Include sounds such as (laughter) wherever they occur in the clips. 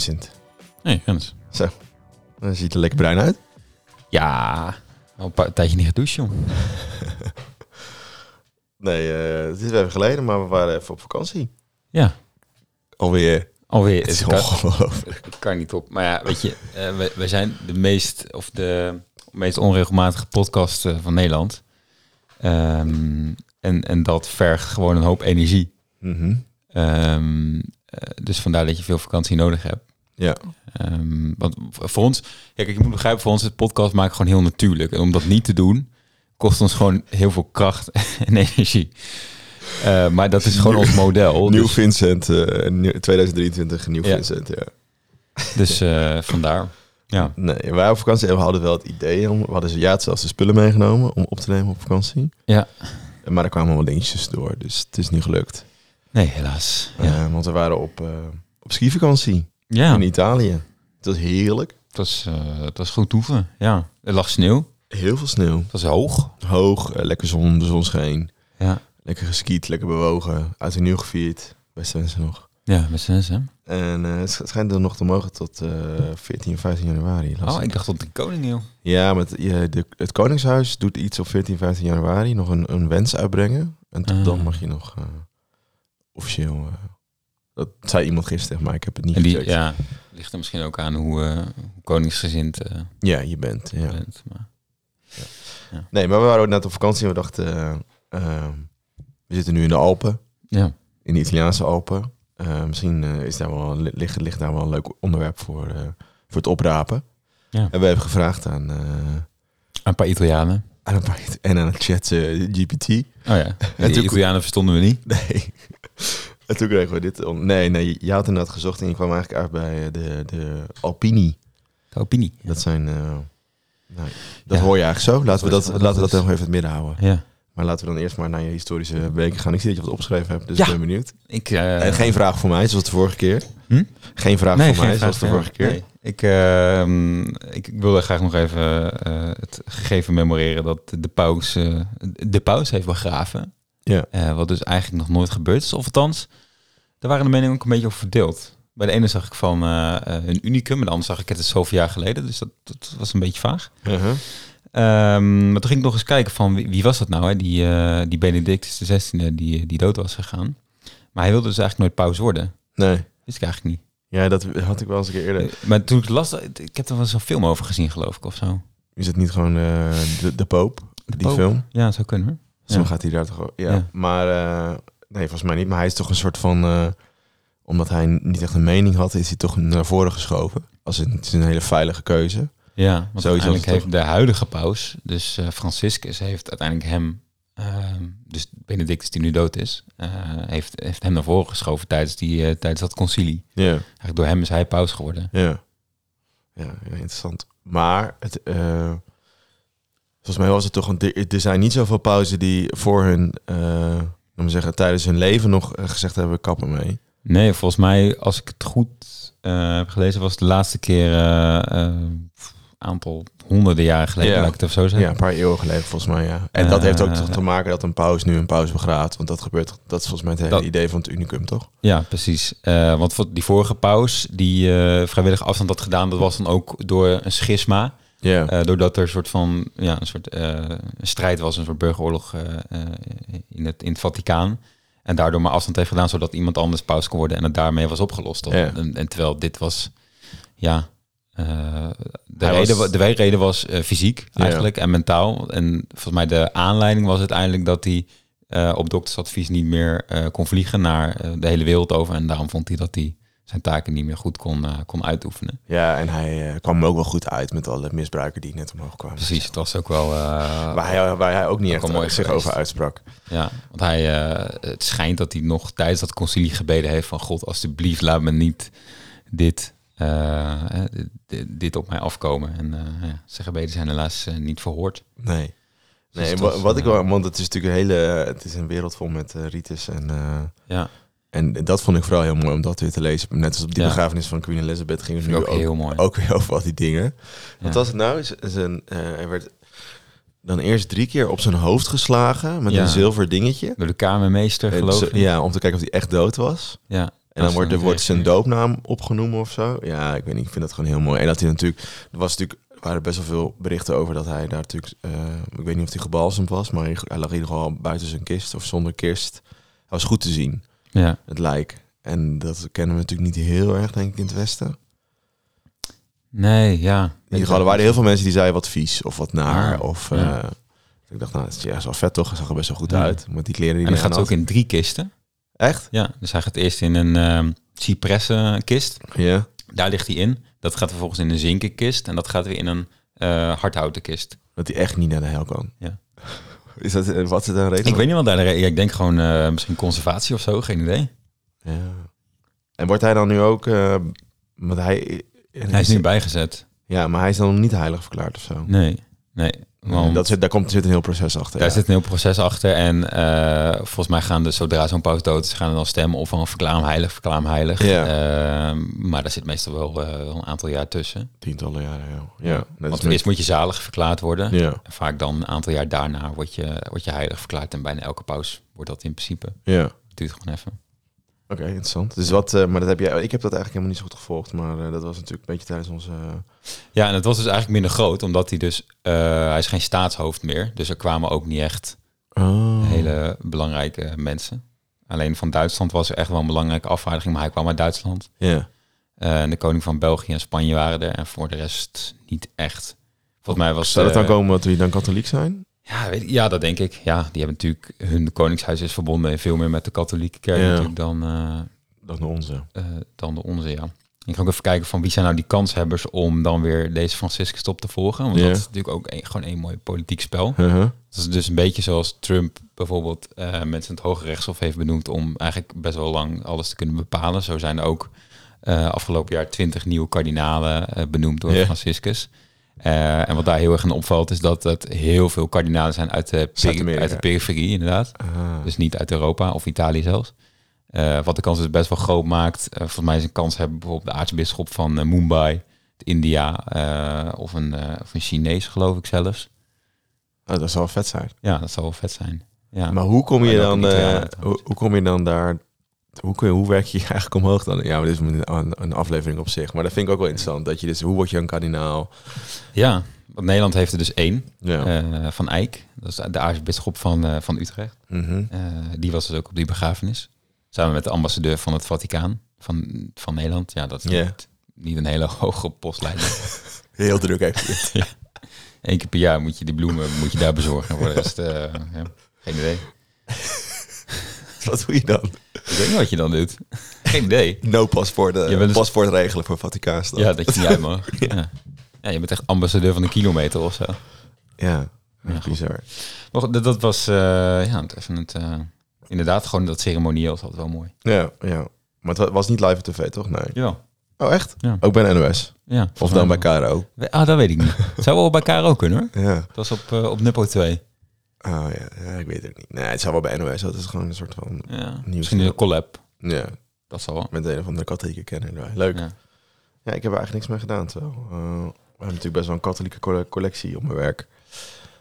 Vincent. Nee, Rens. Zo, dan ziet er lekker bruin uit. Ja, al een paar tijdje niet gedoucht. (laughs) Nee, eh, het is even geleden, maar we waren even op vakantie. Ja, Alweer. alweer. Het is Het kan, ongelooflijk. het kan niet op. Maar ja, weet je, wij, wij zijn de meest, of de meest onregelmatige podcast eh, van Nederland. Ehm, en, en dat vergt gewoon een hoop energie. Ehm, eh, dus vandaar dat je veel vakantie nodig hebt. Ja. Ehm, want voor ons, ja, kijk, je moet begrijpen, voor ons het podcast maken gewoon heel natuurlijk. En om dat niet te doen, kost ons gewoon heel veel kracht (laughs) en energie. Eh, maar dat is gewoon ons model. (laughs) Nieuw dus Vincent, eh, nieuw- 2023, nieuw Ja. Vincent, ja. dus eh, vandaar. Ja. Nee, wij op vakantie we hadden wel het idee om, we hadden ze ja, zelfs de spullen meegenomen om op te nemen op vakantie. ja. Maar er kwamen wel dingetjes door, dus het is niet gelukt. Nee, helaas. Ja. Eh, want we waren op, eh op skivakantie ja, in Italië. Het was heerlijk. het was, eh, het was goed toeven. Ja, er lag sneeuw. Heel veel sneeuw. Het was hoog. Hoog, lekker zon, de zon scheen. Ja, Lekker geskiet, lekker bewogen. Uit en nieuw gevierd. Beste mensen nog. ja z'n hè? En het sch- schijnt er nog te mogen tot eh 14, 15 januari. Oh, ik. dacht tot de koning, joh. Ja, met, je, de, het Koningshuis doet iets op 14, 15 januari. Nog een, een wens uitbrengen. En tot Ah. dan mag je nog officieel... eh, dat zei iemand gisteren mij. Ik heb het niet die, gecheckt. ja, ligt er misschien ook aan hoe, eh, hoe koningsgezind eh Ja, je bent. Ja. bent. Maar, Nee, maar we waren ook net op vakantie en we dachten... we zitten nu in de Alpen. ja. In de Italiaanse Alpen. Misschien is daar wel, li- ligt, ligt daar wel een leuk onderwerp voor, voor het oprapen. Ja. En we hebben gevraagd aan, Een paar Italianen. Aan paar en aan het chat eh, GPT. Oh ja, (laughs) En die toen- Italianen verstonden we niet. (laughs) Nee. En toen kregen we dit. on- Nee, nee, je had inderdaad gezocht en je kwam eigenlijk uit bij eh, de, de Alpini. De opinie. Dat zijn. eh, nou, dat Ja. hoor je eigenlijk zo. Laten we dat, laten we dat nog even het midden houden. Ja. Maar laten we dan eerst maar naar je historische weken gaan. Ik zie dat je wat opgeschreven hebt, dus Ja. ik ben benieuwd. Ik, eh, En geen vraag voor mij, zoals de vorige keer. Hm? Geen vraag nee, voor mij, zoals de vorige keer. Nee. Ik, ehm, ik, wilde graag nog even eh, het gegeven memoreren dat de paus eh, de paus heeft begraven. Ja. Wat dus eigenlijk nog nooit gebeurd is. Of althans, daar waren de meningen ook een beetje over verdeeld. Bij de ene zag ik van een unicum, en de andere zag ik het is zoveel jaar geleden. Dus dat, dat was een beetje vaag. Uh-huh. Ehm, maar toen ging ik nog eens kijken van wie, wie was dat nou, hè? Die, eh, die Benedictus XVI die, die dood was gegaan. Maar hij wilde dus eigenlijk nooit paus worden. Nee. Wist ik eigenlijk niet. Ja, dat had ik wel eens een keer eerder. Eh, Maar toen ik het las, ik heb er wel eens een film over gezien, geloof ik, of zo. Is het niet gewoon eh, de, de Poop, die Pope? film? Ja, zou kunnen hoor. Zo Ja. gaat hij daar toch ook- Ja, Ja. maar nee, volgens mij niet. Maar hij is toch een soort van... omdat hij niet echt een mening had, is hij toch naar voren geschoven. Als een, het is een hele veilige keuze. Ja, want Zoiets uiteindelijk heeft de huidige paus, dus eh, Franciscus, heeft uiteindelijk hem, ehm, dus Benedictus die nu dood is, eh, heeft, heeft hem naar voren geschoven tijdens, die, eh, tijdens dat concilie. Ja, Eigenlijk door hem is hij paus geworden. ja. Ja, ja, interessant. Maar het, volgens mij was het toch een... Er zijn niet zoveel pauzen die voor hun... we zeggen, tijdens hun leven nog gezegd hebben, kappen mee. Nee, volgens mij, als ik het goed heb gelezen, was het de laatste keer aantal honderden jaren geleden, Ja. laat ik het even zo zeggen. Ja, een paar eeuwen geleden volgens mij, ja. En dat Eh, heeft ook toch te maken dat een paus nu een paus begraaft. Want dat gebeurt, dat is volgens mij het hele Dat- idee van het unicum, toch? Ja, precies. Eh, want voor die vorige paus, die eh vrijwillige afstand had gedaan, dat was dan ook door een schisma. Ja. Eh, doordat er een soort van ja, een soort eh, strijd was, een soort burgeroorlog eh, eh, in, het, in het Vaticaan. En daardoor maar afstand heeft gedaan, zodat iemand anders paus kon worden en het daarmee was opgelost. Ja. En, en terwijl dit was, ja, eh, de, Hij reden, was- wa- de reden was eh, fysiek Ja. eigenlijk en mentaal. En volgens mij de aanleiding was uiteindelijk dat hij eh, op doktersadvies niet meer kon vliegen naar de hele wereld over. En daarom vond hij dat hij zijn taken niet meer goed kon, kon uitoefenen. ja, en hij kwam ook wel goed uit met alle misbruiken die net omhoog kwamen. Precies, het was ook wel... Waar hij, waar hij ook niet echt mooi zich over uitsprak. Ja, want hij, het schijnt dat hij nog tijdens dat concilie gebeden heeft van God, alsjeblieft laat me niet dit, dit, dit op mij afkomen. En eh, ja, zijn gebeden zijn helaas eh, niet verhoord. Nee. Dus Nee, was, wat ik eh, wel, want het is natuurlijk een hele, het is een wereld vol met eh, rites en eh, Ja, en dat vond ik vooral heel mooi om dat weer te lezen. Net als op die Ja. begrafenis van Queen Elizabeth gingen we nu ook heel mooi. ook weer over al die dingen. Wat Ja. was het nou? Is, is een, eh, hij werd dan eerst drie keer op zijn hoofd geslagen met Ja. een zilver dingetje. Door de kamermeester, geloof ik. Ja, om te kijken of hij echt dood was. Ja. En dan wordt, er zijn doopnaam opgenomen of zo. Ja, ik weet niet. Ik vind dat gewoon heel mooi. En dat hij natuurlijk... Er was natuurlijk, er waren best wel veel berichten over dat hij daar natuurlijk... eh, ik weet niet of hij gebalsemd was, maar hij, hij lag in ieder geval buiten zijn kist of zonder kist. Hij was goed te zien, Ja. het lijk. En dat kennen we natuurlijk niet heel erg, denk ik, in het Westen. Nee, ja. In ieder geval, er waren heel veel mensen die zeiden wat vies of wat naar. Ah, of, ja. eh, ik dacht, nou, het is, ja, is wel vet toch? Zag er best wel goed Ja. uit. Met die kleren die En hij gaat ook in drie kisten. Echt? Ja, dus hij gaat eerst in een ehm cipressenkist. Ja. Daar ligt hij in. Dat gaat vervolgens in een zinken kist. En dat gaat weer in een eh hardhouten kist. Dat hij echt niet naar de hel kan. Ja. Is dat, eh, wat is het een reden? Ik weet niet wat daar de re- ja, Ik denk gewoon eh, misschien conservatie of zo. Geen idee. Ja. En wordt hij dan nu ook... eh, want hij, Hij is nu bijgezet. Ja, maar hij is dan nog niet heilig verklaard of zo. Nee, nee. Want dat zit, daar komt, zit een heel proces achter. daar ja. zit een heel proces achter. En eh, volgens mij gaan de, zodra zo'n paus dood is, gaan er dan stemmen of van verklaar hem heilig, verklaar hem heilig. Ja. Eh, maar daar zit meestal wel, eh, wel een aantal jaar tussen. Tientallen jaren, ja. ja. Want met- eerst moet je zalig verklaard worden. Ja, En vaak dan een aantal jaar daarna word je, word je heilig verklaard. En bijna elke paus wordt dat in principe. ja. Het duurt gewoon even. Oké, interessant. Dus wat, eh, maar dat heb jij, ik heb dat eigenlijk helemaal niet zo goed gevolgd, maar eh, dat was natuurlijk een beetje tijdens onze. Ja, en het was dus eigenlijk minder groot, omdat hij dus... eh, hij is geen staatshoofd meer. Dus er kwamen ook niet echt oh. hele belangrijke mensen. Alleen van Duitsland was er echt wel een belangrijke afvaardiging. Maar hij kwam uit Duitsland. Ja. En de koning van België en Spanje waren er. En voor de rest niet echt. Volgens mij was... Zou dat dan komen omdat die dan katholiek zijn? Ja, weet ik- ja, dat denk ik. Ja, die hebben natuurlijk... Hun koningshuis is verbonden veel meer met de katholieke kerk Ja. natuurlijk dan, eh, Dat is onze. eh, dan de onze, ja. Ik ga ook even kijken van wie zijn nou die kanshebbers om dan weer deze Franciscus op te volgen. Want dat is natuurlijk ook een, gewoon een mooi politiek spel. Uh-huh. Dat is dus een beetje zoals Trump bijvoorbeeld eh, mensen het Hoge Rechtshof heeft benoemd om eigenlijk best wel lang alles te kunnen bepalen. Zo zijn er ook afgelopen jaar twintig nieuwe kardinalen benoemd door. Franciscus. Eh, en wat daar heel erg aan opvalt is dat het heel veel kardinalen zijn uit de, peri- uit de periferie inderdaad. Ah. Dus niet uit Europa of Italië zelfs. Eh, wat de kans dus best wel groot maakt. Eh, volgens mij is een kans hebben bijvoorbeeld de aartsbisschop van Mumbai, India of, een, of een Chinees geloof ik zelfs. Oh, dat zou wel vet zijn. Ja, dat zal wel vet zijn. Ja. Maar hoe kom je dan, hoe kom je dan daar, hoe, kun je, hoe werk je (laughs) eigenlijk omhoog dan? Ja, maar dit is een, een, aflevering op zich. Maar dat vind ik ook wel interessant. Dat je dus, hoe word je een kardinaal? Ja, want Nederland heeft er dus één, Ja. eh, van Eyck. Dat is de aartsbisschop van, eh, van Utrecht. Mhm. Eh, die was dus ook op die begrafenis. Samen met de ambassadeur van het Vaticaan van, van Nederland. Ja, dat is niet, niet een hele (laughs) hoge postleider. (laughs) Heel druk even. Eén keer per jaar moet je die bloemen moet je daar bezorgen. Voor de rest, ja, geen idee. (laughs) Wat doe je dan? Ik weet niet wat je dan doet. Geen idee. No paspoort, bent dus- paspoort regelen voor Vaticaanstad. Ja, dat je niet uit mag. Ja. Ja, je bent echt ambassadeur van een kilometer of zo. ja. Ja, bizar. Maar dat, dat was eh, ja, even het, eh, inderdaad gewoon dat ceremonieel altijd wel mooi. Ja, ja. Maar het wa- was niet live op tv, toch? Nee. Ja. Oh, echt? Ja. Ook bij NOS? ja Of dan bij KRO? Ah, dat weet ik niet. (laughs) Zou wel bij KRO kunnen hoor. Ja. Dat was op, eh, op Nippo 2. Oh ja. ja, ik weet het niet. Nee, het zou wel bij NOS. Dat is gewoon een soort van... Ja. Nieuws. Misschien een collab. Ja, Dat zal wel. met een of andere katholieke kenner. Leuk. Ja. Ja. ik heb er eigenlijk niks mee gedaan. Zo. Eh, we hebben natuurlijk best wel een katholieke colle- collectie op mijn werk.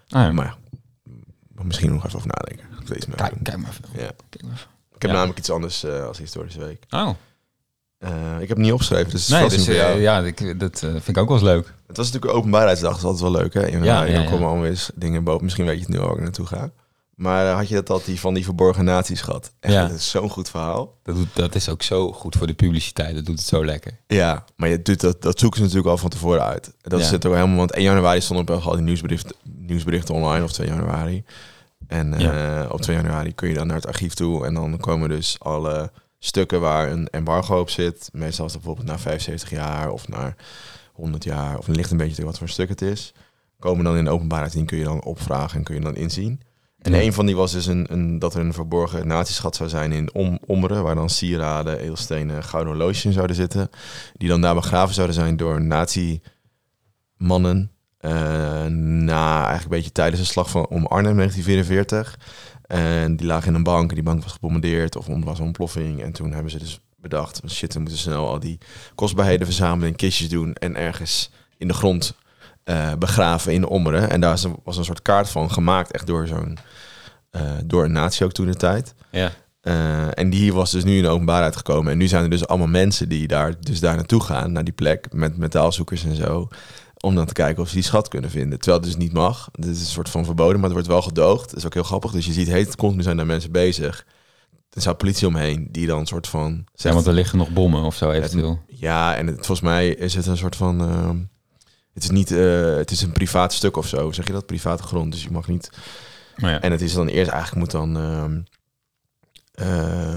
Ah, ja. Maar ja, misschien nog even over nadenken. Kijk, kijk maar even. Ja. Kijk maar even. Ik heb namelijk iets anders eh, als historische week. Oh, Eh, ik heb het niet opgeschreven, dus nee, dus, eh, ja, ik, dat eh, vind ik ook wel eens leuk. Het was natuurlijk openbaarheidsdag, dat is altijd wel leuk, hè? In Ja, ja, komen allemaal eens dingen boven. Misschien weet je het nu ik naartoe ga. Maar had je dat al die van die verborgen naties gehad? Echt, Ja. dat is zo'n goed verhaal. Dat, doet, dat is ook zo goed voor de publiciteit. Dat doet het zo lekker. Ja, maar je doet dat, dat zoeken ze natuurlijk al van tevoren uit. Dat Ja. zit ook helemaal, want 1 januari stonden op al die nieuwsberichten, nieuwsberichten online, of 2 januari. En op 2 januari kun je dan naar het archief toe en dan komen dus alle stukken waar een embargo op zit. Meestal is dat bijvoorbeeld na 75 jaar of naar 100 jaar, of het ligt een beetje tegen wat voor stuk het is. Komen dan in de openbaarheid in, kun je dan opvragen en kun je dan inzien. En een van die was dus een, een, dat er een verborgen natieschat zou zijn in om, Ommeren, waar dan sieraden, edelstenen, gouden horloges in zouden zitten. Die dan daar begraven zouden zijn door nazi-mannen. eh, na eigenlijk een beetje tijdens de slag van om Arnhem 1944. En die lagen in een bank en die bank was gebombardeerd of was een ontploffing. En toen hebben ze dus bedacht, shit, we moeten snel al die kostbaarheden verzamelen in kistjes doen en ergens in de grond eh, begraven in Ommeren. En daar was een soort kaart van gemaakt, echt door zo'n, eh, door een natie ook toen de tijd. Ja. Eh, en die was dus nu in de openbaarheid gekomen. En nu zijn er dus allemaal mensen die daar, dus daar naartoe gaan, naar die plek, met metaalzoekers en zo. Om dan te kijken of ze die schat kunnen vinden. Terwijl het dus niet mag. Dit is een soort van verboden, maar het wordt wel gedoogd. Dat is ook heel grappig. Dus je ziet, heet, continu zijn daar mensen bezig. Er staat politie omheen, die dan een soort van... Ja, want er liggen nog bommen of zo eventueel. Ja, en het, volgens mij is het een soort van... ehm, het is niet... eh, het is een privaat stuk of zo. Zeg je dat? Private grond. Dus je mag niet... Maar ja. En het is dan eerst eigenlijk moet dan. ehm, eh,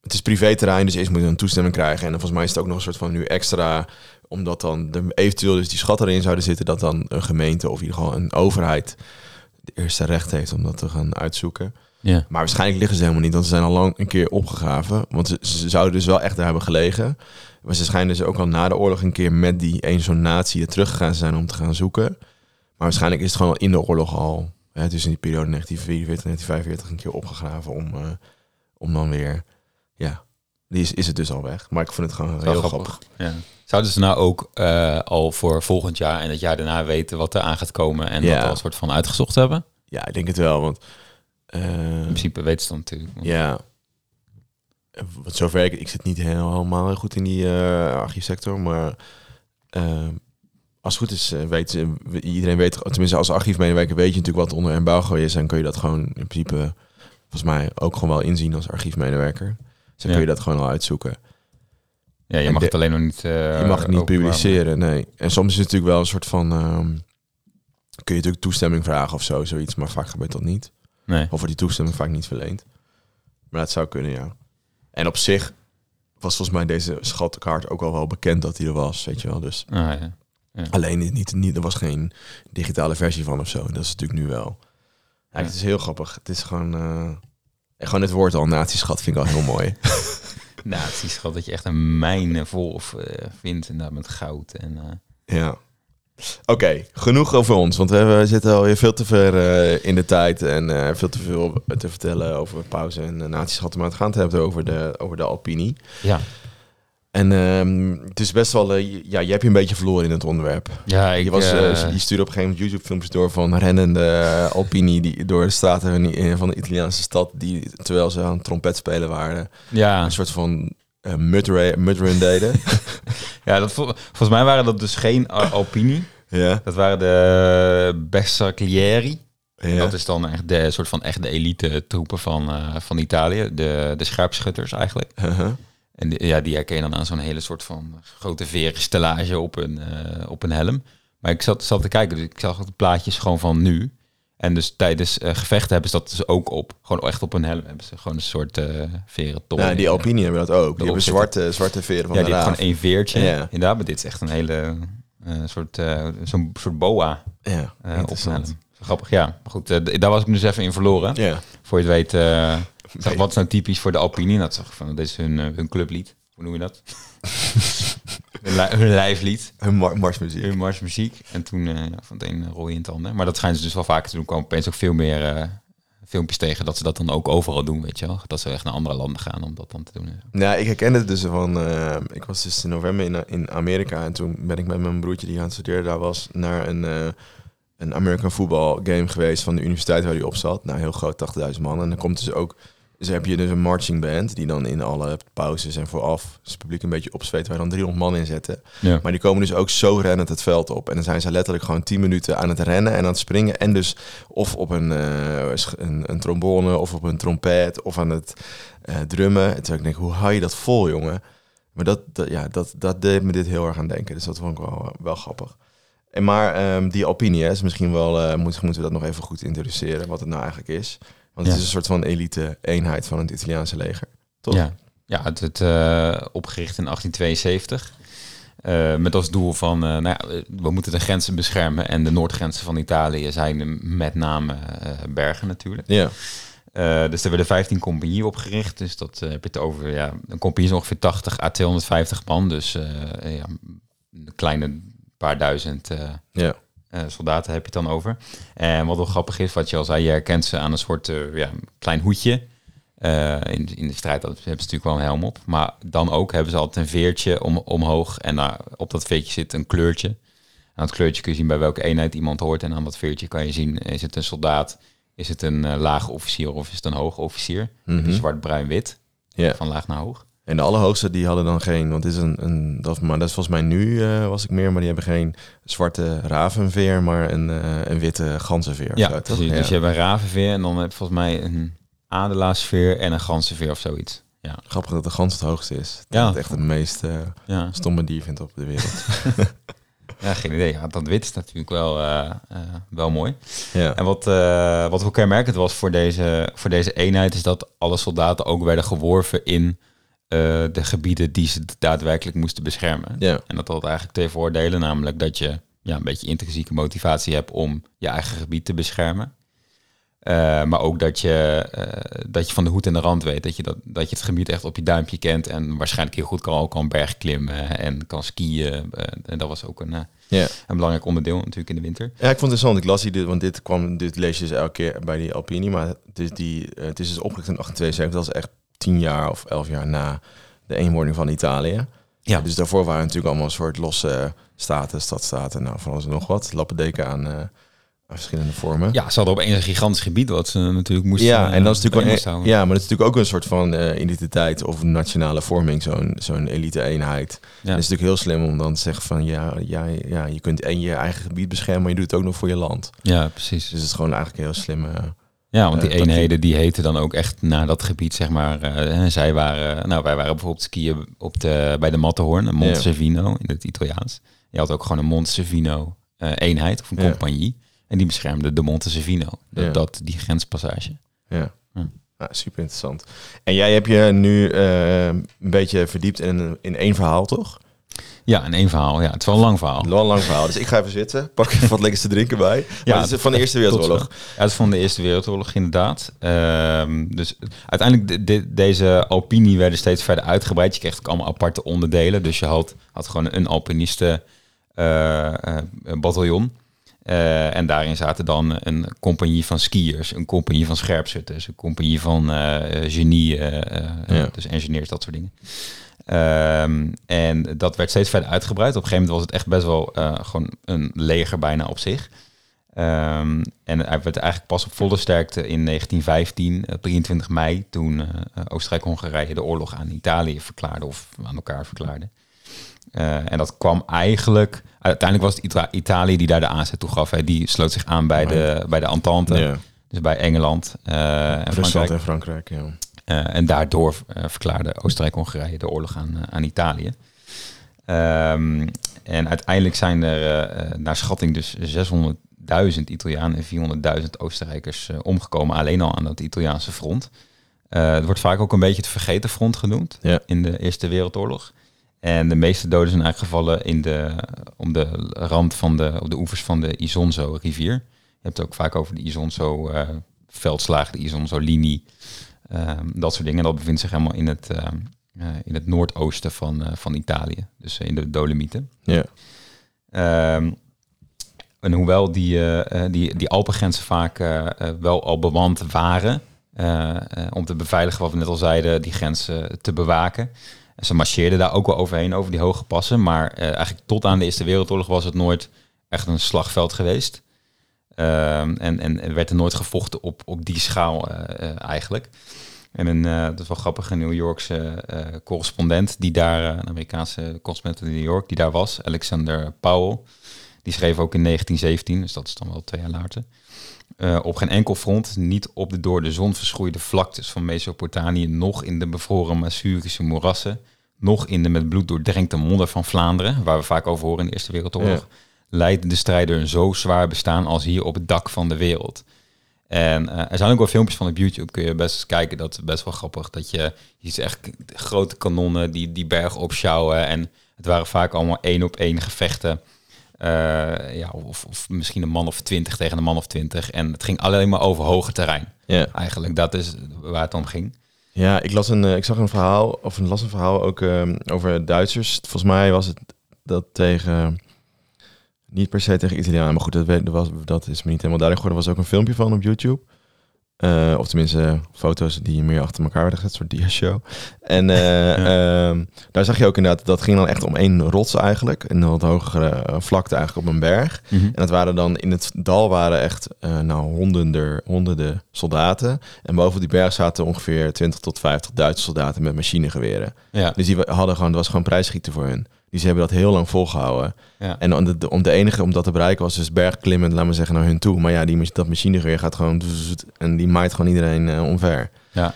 het is privéterrein, dus eerst moet je een toestemming krijgen. En dan volgens mij is het ook nog een soort van nu extra. Omdat dan er eventueel dus die schatten erin zouden zitten, dat dan een gemeente of in ieder geval een overheid de eerste recht heeft om dat te gaan uitzoeken. ja. Maar waarschijnlijk liggen ze helemaal niet, want ze zijn al lang een keer opgegraven. Want ze, ze zouden dus wel echt daar hebben gelegen. Maar ze schijnen dus ook al na de oorlog een keer met die een zo'n natie er teruggegaan zijn om te gaan zoeken. Maar waarschijnlijk is het gewoon in de oorlog al, hè, dus in die periode 1944, 1945, een keer opgegraven om, eh, om dan weer, ja, die is, is het dus al weg. Maar ik vond het gewoon heel grappig. grappig. Ja. Zouden ze nou ook eh, al voor volgend jaar en het jaar daarna weten wat er aan gaat komen en Ja. dat al een soort van uitgezocht hebben? Ja, ik denk het wel, want eh, In principe weten ze dan natuurlijk. Want- Ja. Wat zover ik, ik zit niet heel- helemaal goed in die eh, archiefsector, maar eh, als het goed is, weet ze- iedereen weet, tenminste als archiefmedewerker weet je natuurlijk wat onder embargo is en kun je dat gewoon in principe, volgens mij ook gewoon wel inzien als archiefmedewerker. Dan Ja. kun je dat gewoon al uitzoeken. Ja, je En mag de- het alleen nog niet. eh, je mag het niet publiceren, nee. En soms is het natuurlijk wel een soort van, ehm, kun je natuurlijk toestemming vragen of zo, zoiets, maar vaak gebeurt dat niet. Nee. Of wordt die toestemming vaak niet verleend. Maar dat zou kunnen, ja. En op zich was volgens mij deze schatkaart ook al wel bekend dat die er was, weet je wel. Dus Ah, ja. alleen niet, niet, er was geen digitale versie van of zo. Dat is natuurlijk nu wel. Ja, Ja. Het is heel grappig. Het is gewoon... eh, en gewoon het woord al, natieschat, vind ik al heel (laughs) mooi. (laughs) Gewoon dat je echt een mijn vol eh, vindt inderdaad met goud. En, eh, ja. Oké, genoeg over ons. Want we hebben- zitten alweer veel te ver eh, in de tijd. En veel te veel te vertellen over pauze en natieschatten. Maar het gaat hebben over de, over de Alpini. ja. En ehm, het is best wel, eh, ja, je hebt je een beetje verloren in het onderwerp. ja, ik je, was, eh, eh, je stuurde op een gegeven moment YouTube-filmpjes door van rennende Alpini die door de straten van, die- van de Italiaanse stad, die terwijl ze aan het trompet spelen waren, ja, een soort van mudrun deden. (laughs) ja dat, vol- volgens mij waren dat dus geen Al- Alpini. ja, Dat waren de Bersaglieri. ja. Dat is dan echt de soort van echt de elite troepen van, van Italië. De, de scherpschutters eigenlijk. Uh-huh. En die- ja, die herken je dan aan zo'n hele soort van grote verenstellage op een, eh, op een helm. Maar ik zat, zat te kijken, dus ik zag de plaatjes gewoon van nu. En dus tijdens eh, gevechten hebben ze dat dus ook op. Gewoon echt op een helm hebben ze gewoon een soort eh veren top. Ja, die Alpini hebben dat ook. Die hebben zwarte, zwarte veren van ja, die raaf. gewoon één veertje. Ja. Inderdaad, maar dit is echt een hele soort, zo'n soort boa Ja, op een helm. Grappig, ja. Maar goed, daar was ik dus even in verloren. Ja. Voor je het weet, eh, Nee. wat is nou typisch voor de Alpini? En dat zag ik van, dit is hun, eh, hun clublied. Hoe noem je dat? (laughs) hun, hun lijflied. Hun mar marsmuziek. Hun marsmuziek. En toen eh, ja, van het een rol je in het ander. Maar dat schijnen ze dus wel vaker te doen. Komen opeens ook veel meer eh, filmpjes tegen dat ze dat dan ook overal doen, weet je wel. Dat ze echt naar andere landen gaan om dat dan te doen. en zo. Nou, ik herkende het dus van... eh, ik was dus in november in, in Amerika. En toen ben ik met mijn broertje die aan het studeren daar was... naar een, eh, een American football game geweest van de universiteit waar hij op zat. Nou, heel groot, 80.000 man. En dan komt dus ook... Dus heb je dus een marching band die dan in alle pauzes en vooraf het publiek een beetje opzweet, waar dan 300 man in zetten. Ja. Maar die komen dus ook zo rennend het veld op. En dan zijn ze letterlijk gewoon 10 minuten aan het rennen en aan het springen. En dus of op een, eh, een, een trombone of op een trompet of aan het eh, drummen. En toen ik denk, hoe hou je dat vol, jongen? Maar dat, dat, ja, dat, dat deed me dit heel erg aan denken. Dus dat vond ik wel, wel grappig. En maar ehm, die Alpini hè, is misschien wel, eh, moeten, moeten we dat nog even goed introduceren, wat het nou eigenlijk is. Want het is een soort van elite eenheid van het Italiaanse leger. Toch? Ja, ja het werd eh, opgericht in 1872. eh, met als doel van, eh, nou ja, we moeten de grenzen beschermen. En de noordgrenzen van Italië zijn met name bergen natuurlijk. Ja. Dus er werden 15 compagnieën opgericht. Dus dat heb je het over, ja, een compagnie is ongeveer 80 à 250 man. Dus ja, een kleine paar duizend Ja. Eh, soldaten heb je het dan over. En wat wel grappig is, wat je al zei, je herkent ze aan een soort eh, ja, klein hoedje. Eh, in, in de strijd hebben ze natuurlijk wel een helm op. Maar dan ook hebben ze altijd een veertje om, omhoog. En daar, op dat veertje zit een kleurtje. Aan het kleurtje kun je zien bij welke eenheid iemand hoort. En aan dat veertje kan je zien, is het een soldaat Is het een lage officier of is het een hoge officier? Mhm. Zwart-bruin-wit, Ja. van laag naar hoog. En de allerhoogste, die hadden dan geen, want is een, een dat, maar dat is volgens mij nu eh, was ik meer, maar die hebben geen zwarte ravenveer, maar een, eh, een witte ganzenveer. Ja, zo, toch? precies. Dus je hebt een ravenveer en dan heb je volgens mij een adelaarsveer en een ganzenveer of zoiets. Ja, Grappig dat de gans het hoogste is. Dat Ja. het echt het meest eh, ja. stomme dier vindt op de wereld. (laughs) ja geen idee. Ja, dat wit is natuurlijk wel, wel mooi. ja. En wat, wat ook kenmerkend was voor deze, voor deze eenheid, is dat alle soldaten ook werden geworven in de gebieden die ze daadwerkelijk moesten beschermen. ja. En dat had eigenlijk twee voordelen, namelijk dat je ja, een beetje intrinsieke motivatie hebt om je eigen gebied te beschermen. Eh, maar ook dat je, eh, dat je van de hoed en de rand weet. Dat je, dat, dat je het gebied echt op je duimpje kent. En waarschijnlijk heel goed kan, ook kan bergklimmen en kan skiën. Eh, en dat was ook een, eh, een belangrijk onderdeel natuurlijk in de winter. Ja, ik vond het interessant. Ik las hier, dit, want dit kwam, dit lees je dus elke keer bij die Alpini, maar het is, die, eh, het is dus opgericht in 1872. Dat is echt tien jaar of elf jaar na de eenwording van Italië. Ja. Dus daarvoor waren natuurlijk allemaal een soort losse staten, stadstaten, nou van alles en nog wat. Lappendeken aan, eh, aan verschillende vormen. Ja, ze hadden opeens een gigantisch gebied wat ze natuurlijk moesten Ja, en dat is eh, natuurlijk wel, ja, maar dat is natuurlijk ook een soort van eh, identiteit of nationale vorming, zo'n zo'n elite-eenheid. Ja. Het is natuurlijk heel slim om dan te zeggen van ja, ja, ja, je kunt en je eigen gebied beschermen, maar je doet het ook nog voor je land. ja, precies. Dus het is gewoon eigenlijk een heel slimme. Ja, want die Eh, eenheden die heten dan ook echt naar dat gebied, zeg maar. eh, zij waren, nou, wij waren bijvoorbeeld skiën op de, bij de Matterhorn, een. Cervino in het Italiaans. Je had ook gewoon een Monte Cervino eh, eenheid of een compagnie. En die beschermde de Monte Cervino, dat, dat, die grenspassage. Ja. Ja, super interessant. En jij hebt je nu een beetje verdiept in, in één verhaal, toch? Ja, in één verhaal. Ja, het is wel een lang verhaal. Een lang, lang verhaal. Dus ik ga even zitten, pak even wat lekkers te drinken bij. Ja, Ja, het is van de Eerste Wereldoorlog. Ja, het is van de Eerste Wereldoorlog inderdaad. Ehm, dus uiteindelijk, de, de- deze alpini werden steeds verder uitgebreid. Je kreeg ook allemaal aparte onderdelen. Dus je had, had gewoon een alpinisten eh, eh, bataljon. Eh, en daarin zaten dan een compagnie van skiers, een compagnie van scherpschutters, een compagnie van eh genie, Ja. dus engineers, dat soort dingen. Ehm, en dat werd steeds verder uitgebreid. Op een gegeven moment was het echt best wel eh, gewoon een leger bijna op zich. Ehm, en hij werd eigenlijk pas op volle sterkte in 1915, eh, 23 mei, toen eh, Oostenrijk-Hongarije de oorlog aan Italië verklaarde of aan elkaar verklaarde. Eh, en dat kwam eigenlijk, uiteindelijk was het Ita- Italië die daar de aanzet toe gaf. Hè. Die sloot zich aan bij de, bij de Entente, Ja, dus bij Engeland eh, en Rusland Frankrijk. en Frankrijk, ja. Eh, en daardoor eh, verklaarde Oostenrijk-Hongarije de oorlog aan, eh, aan Italië. Ehm, en uiteindelijk zijn er naar schatting dus 600.000 Italianen en 400.000 Oostenrijkers omgekomen alleen al aan dat Italiaanse front. Het wordt vaak ook een beetje het vergeten front genoemd Ja. in de Eerste Wereldoorlog. En de meeste doden zijn eigenlijk gevallen in de, om de rand van de, op de oevers van de Isonzo-rivier. Je hebt het ook vaak over de Isonzo-veldslagen, de Isonzo-linie, dat soort dingen. Dat bevindt zich helemaal in het, ehm, eh, in het noordoosten van, eh, van Italië, dus in de Dolomieten. Ja, Ehm, en hoewel die, eh, eh, die, die Alpengrenzen vaak eh, eh, wel al bewand waren, eh, eh, om te beveiligen, wat we net al zeiden, die grenzen te bewaken. En ze marcheerden daar ook wel overheen, over die hoge passen. Maar eh, eigenlijk tot aan de Eerste Wereldoorlog was het nooit echt een slagveld geweest. Ehm, en, en er werd er nooit gevochten op, op die schaal eh, eh, eigenlijk. En een, eh, dat is wel grappig, een New Yorkse correspondent die daar, een Amerikaanse correspondent in New York, die daar was, Alexander Powell, die schreef ook in 1917, dus dat is dan wel twee jaar later, op geen enkel front, niet op de door de zon verschroeide vlaktes van Mesopotamië, nog in de bevroren Masurische moerassen, nog in de met bloed doordrenkte modder van Vlaanderen, waar we vaak over horen in de Eerste Wereldoorlog, leidde de strijder een zo zwaar bestaan als hier op het dak van de wereld. En eh, er zijn ook wel filmpjes van op YouTube, kun je best eens kijken. Dat is best wel grappig. Dat je, je ziet echt grote kanonnen die die berg opschouwen. En het waren vaak allemaal één op één gevechten. Eh, ja, of, of misschien een man of twintig tegen een man of twintig. En het ging alleen maar over hoge terrein. ja. Eigenlijk, dat is waar het om ging. Ja, ik, las een, eh, ik zag een verhaal, of een las een verhaal ook ehm, over Duitsers. Volgens mij was het dat tegen, niet per se tegen Italianen, maar goed, dat, dat, was, dat is me niet helemaal duidelijk geworden. Er was ook een filmpje van op YouTube. Eh, of tenminste, foto's die meer achter elkaar werden gezet, een soort dia-show. En eh, (laughs) ehm, daar zag je ook inderdaad, dat ging dan echt om één rots eigenlijk. Een wat hogere eh, vlakte eigenlijk op een berg. Mhm. En dat waren dan, in het dal waren echt nou, honderden, honderden soldaten. En boven die berg zaten ongeveer 20 tot 50 Duitse soldaten met machinegeweren. Ja, Dus die hadden gewoon, het was gewoon prijsschieten voor hun. Dus ze hebben dat heel lang volgehouden. ja. En om de, om de enige om dat te bereiken was dus bergklimmen, laten we zeggen, naar hun toe. Maar ja, die, dat machinegeweer gaat gewoon... En die maait gewoon iedereen eh, omver. Ja.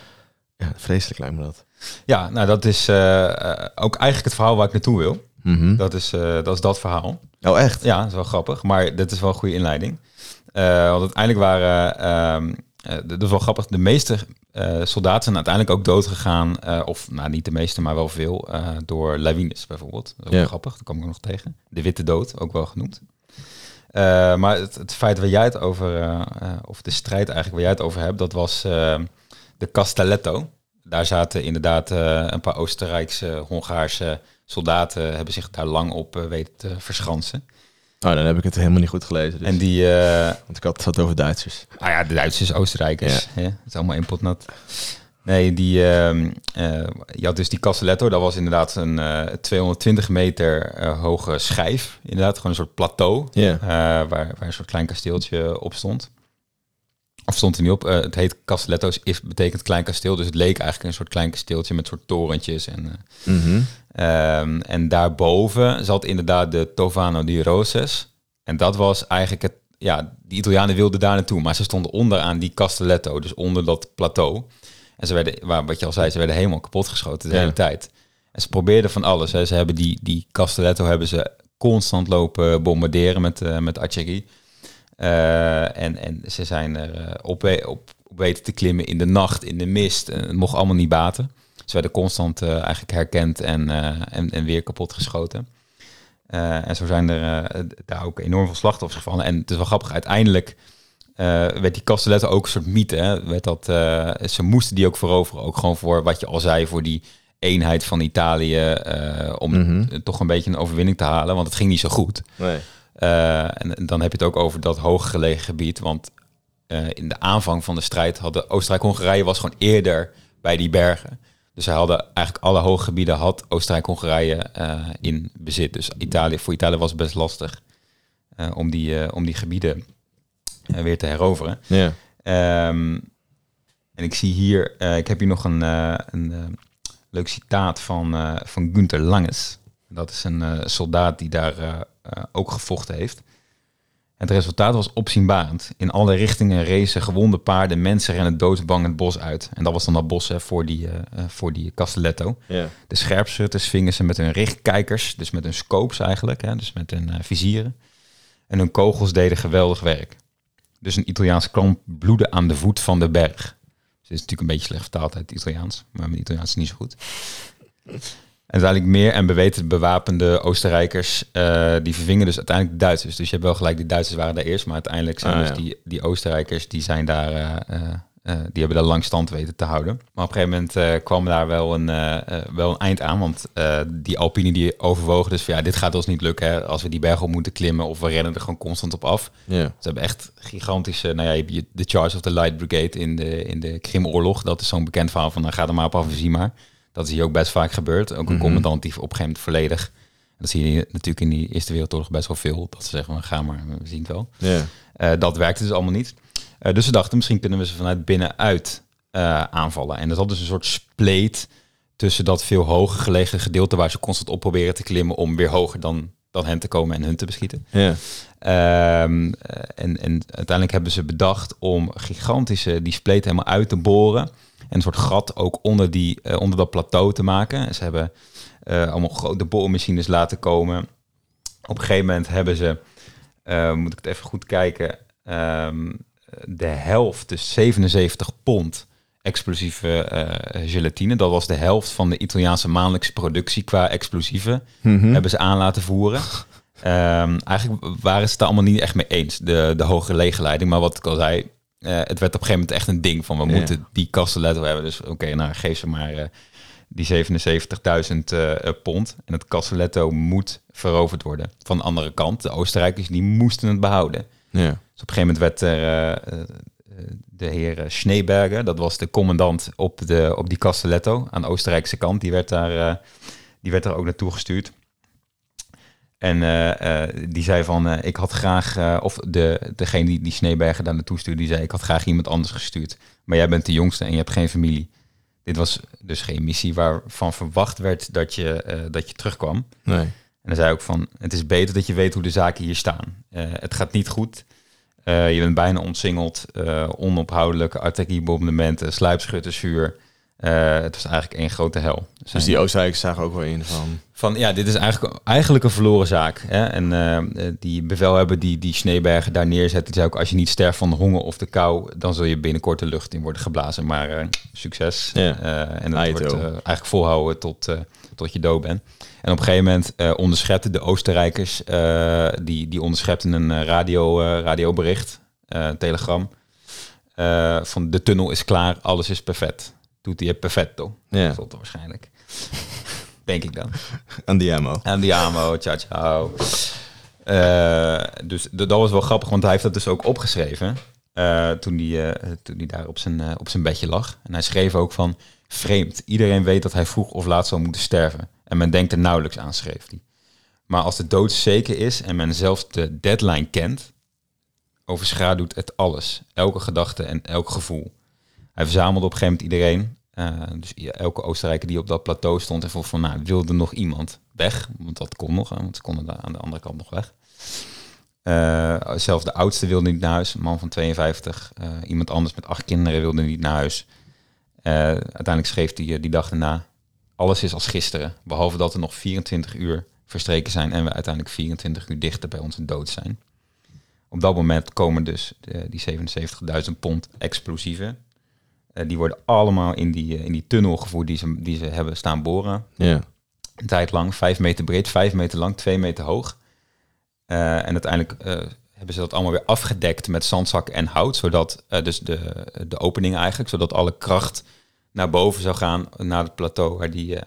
Ja, vreselijk lijkt me dat. ja, nou dat is eh, eh, ook eigenlijk het verhaal waar ik naartoe wil. Mhm. Dat is, dat is dat verhaal. Oh, echt? Ja, dat is wel grappig, maar dit is wel een goede inleiding. Want uiteindelijk waren, eh, dat is wel grappig, de meeste eh, soldaten zijn uiteindelijk ook doodgegaan, eh of nou niet de meeste, maar wel veel, eh, door lawines bijvoorbeeld. Dat is Ja. wel grappig, daar kom ik nog tegen. De witte dood, ook wel genoemd. Maar het, het feit waar jij het over, of de strijd eigenlijk waar jij het over hebt, dat was de Castelletto. Daar zaten inderdaad een paar Oostenrijkse, Hongaarse soldaten, hebben zich daar lang op weten te verschansen. Oh, dan heb ik het helemaal niet goed gelezen. Dus. En die, eh, Want ik had het had over Duitsers. nou ja, de Duitsers, Oostenrijkers. hè? Het is allemaal inpotnat. Nee, die, ehm, eh, je had dus die Castelletto. Dat was inderdaad een eh, 220 meter eh, hoge schijf. Inderdaad, gewoon een soort plateau. Ja. waar, waar een soort klein kasteeltje op stond. Of stond er niet op. Eh, het heet Castelletto, is, betekent klein kasteel. Dus het leek eigenlijk een soort klein kasteeltje met soort torentjes. En, eh, Mhm. Ehm, en daarboven zat inderdaad de Tovano di Roses. En dat was eigenlijk het... Ja, die Italianen wilden daar naartoe. Maar ze stonden onderaan die Castelletto. Dus onder dat plateau. En ze werden, waar, wat je al zei, ze werden helemaal kapot geschoten de Ja. hele tijd. En ze probeerden van alles. Hè. Ze hebben die, die Castelletto hebben ze constant lopen bombarderen met, eh, met artillerie. Eh, en, en ze zijn er eh, op, op, op weten te klimmen in de nacht, in de mist. En het mocht allemaal niet baten. Ze werden constant eh, eigenlijk herkend en, en, en weer kapot geschoten. En zo zijn er daar ook enorm veel slachtoffers gevallen. En het is wel grappig, uiteindelijk werd die Castelletto ook een soort mythe. Hè? Werd dat, ze moesten die ook veroveren. Ook gewoon voor wat je al zei, voor die eenheid van Italië. om Mhm. toch een beetje een overwinning te halen. Want het ging niet zo goed. Nee. Eh, en dan heb je het ook over dat hooggelegen gebied. Want eh, in de aanvang van de strijd hadden Oostenrijk-Hongarije was gewoon eerder bij die bergen. Dus zij hadden eigenlijk alle hoge gebieden had Oostenrijk-Hongarije eh, in bezit. Dus Italië, voor Italië was het best lastig om, die, om die gebieden weer te heroveren. Ja. Ehm, en ik zie hier, ik heb hier nog een, een leuk citaat van, van Günther Langes. Dat is een eh, soldaat die daar eh, eh, ook gevochten heeft. Het resultaat was opzienbarend. In alle richtingen racen gewonde paarden, mensen rennen doodsbang het bos uit. En dat was dan dat bos hè, voor, die, eh, voor die Castelletto. De scherpschutters vingen ze met hun richtkijkers, dus met hun scopes eigenlijk, hè, dus met hun vizieren. En hun kogels deden geweldig werk. Dus een Italiaans kamp bloedde aan de voet van de berg. Dus het is natuurlijk een beetje slecht vertaald uit het Italiaans, maar mijn Italiaans is niet zo goed. En uiteindelijk meer en beweten bewapende Oostenrijkers, eh, die vervingen dus uiteindelijk de Duitsers. Dus je hebt wel gelijk, de Duitsers waren daar eerst, maar uiteindelijk zijn Ah, dus ja. die, die Oostenrijkers, die zijn daar, eh, eh, die hebben daar lang stand weten te houden. Maar op een gegeven moment kwam daar wel een, wel een eind aan, want die Alpini die overwogen dus van ja, dit gaat ons niet lukken hè, als we die berg op moeten klimmen of we rennen er gewoon constant op af. Ze hebben echt gigantische, nou ja, je hebt de Charge of the Light Brigade in de, in de Krimoorlog. Dat is zo'n bekend verhaal van, nou, ga er maar op af en zie maar. Dat is hier ook best vaak gebeurd. Ook een Mhm. commandant die op een gegeven moment volledig... Dat zie je natuurlijk in die Eerste Wereldoorlog best wel veel. Dat ze zeggen, nou, ga maar, we zien het wel. Eh, dat werkte dus allemaal niet. Eh, dus ze dachten, misschien kunnen we ze vanuit binnenuit eh, aanvallen. En er zat dus een soort spleet tussen dat veel hoger gelegen gedeelte... waar ze constant op proberen te klimmen om weer hoger dan, dan hen te komen en hun te beschieten. Ehm, eh, en, en uiteindelijk hebben ze bedacht om gigantische die spleet helemaal uit te boren. En een soort gat ook onder, die, eh, onder dat plateau te maken. En ze hebben eh, allemaal grote boormachines laten komen. Op een gegeven moment hebben ze, eh, moet ik het even goed kijken, ehm, de helft, dus 77 pond explosieve gelatine. Dat was de helft van de Italiaanse maandelijkse productie qua explosieven Mhm. hebben ze aan laten voeren. Ehm, eigenlijk waren ze het er allemaal niet echt mee eens, de, de hoge leegleiding. Maar wat ik al zei, eh, het werd op een gegeven moment echt een ding van we Ja. moeten die Castelletto hebben. Dus oké, nou geef ze maar eh, die 77.000 eh, pond. En het Castelletto moet veroverd worden. Van de andere kant, de Oostenrijkers, die moesten het behouden. Ja. Dus op een gegeven moment werd er, de heer Schneeberger, dat was de commandant op, de, op die Castelletto aan de Oostenrijkse kant, die werd daar, die werd daar ook naartoe gestuurd. En eh, eh, die zei van, eh, ik had graag, of de, degene die, die Schneeberger daar naartoe stuurde, die zei, ik had graag iemand anders gestuurd. Maar jij bent de jongste en je hebt geen familie. Dit was dus geen missie waarvan verwacht werd dat je, dat je terugkwam. Nee. En dan zei ook van, het is beter dat je weet hoe de zaken hier staan. Het gaat niet goed. Je bent bijna omsingeld, eh, onophoudelijke artilleriebombardementen, sluipschuttersvuur. Eh, het was eigenlijk één grote hel. Dus die Oostenrijkers zagen ook wel in van... Van ja, dit is eigenlijk, eigenlijk een verloren zaak. Hè? En eh, die bevelhebber die, die Schneebergen daar neerzet, die zei ook: als je niet sterft van de honger of de kou, dan zul je binnenkort de lucht in worden geblazen. Maar eh, succes. Ja. En je wordt eigenlijk volhouden tot, tot je dood bent. En op een gegeven moment onderschepten de Oostenrijkers, die, die onderschepten een radio, radiobericht, telegram. van de tunnel is klaar, alles is perfect. Doet hij het perfecto. Ja, er waarschijnlijk. (laughs) Denk ik dan. Andiamo. En die amo, ciao ciao. Eh, dus dat was wel grappig, want hij heeft dat dus ook opgeschreven. eh, toen hij eh, toen die daar op zijn, op zijn bedje lag. En hij schreef ook van... Vreemd, iedereen weet dat hij vroeg of laat zou moeten sterven. En men denkt er nauwelijks aan, schreef hij. Maar als de dood zeker is en men zelfs de deadline kent... overschaduwt het alles. Elke gedachte en elk gevoel. Hij verzamelde op een gegeven moment iedereen. eh, dus elke Oostenrijker die op dat plateau stond en vroeg van, nou, wilde nog iemand weg? Want dat kon nog, want ze konden daar aan de andere kant nog weg. Eh, zelfs de oudste wilde niet naar huis, een man van 52. Eh, iemand anders met acht kinderen wilde niet naar huis. Uiteindelijk schreef hij die dag daarna, alles is als gisteren. Behalve dat er nog 24 uur verstreken zijn en we uiteindelijk 24 uur dichter bij onze dood zijn. Op dat moment komen dus die 77.000 pond explosieven. Eh, die worden allemaal in die, eh, in die tunnel gevoerd die ze, die ze hebben staan boren. Ja. Een tijd lang, vijf meter breed, vijf meter lang, twee meter hoog. Eh, en uiteindelijk hebben ze dat allemaal weer afgedekt met zandzak en hout. Zodat, dus de, de opening eigenlijk, zodat alle kracht naar boven zou gaan naar het plateau waar die,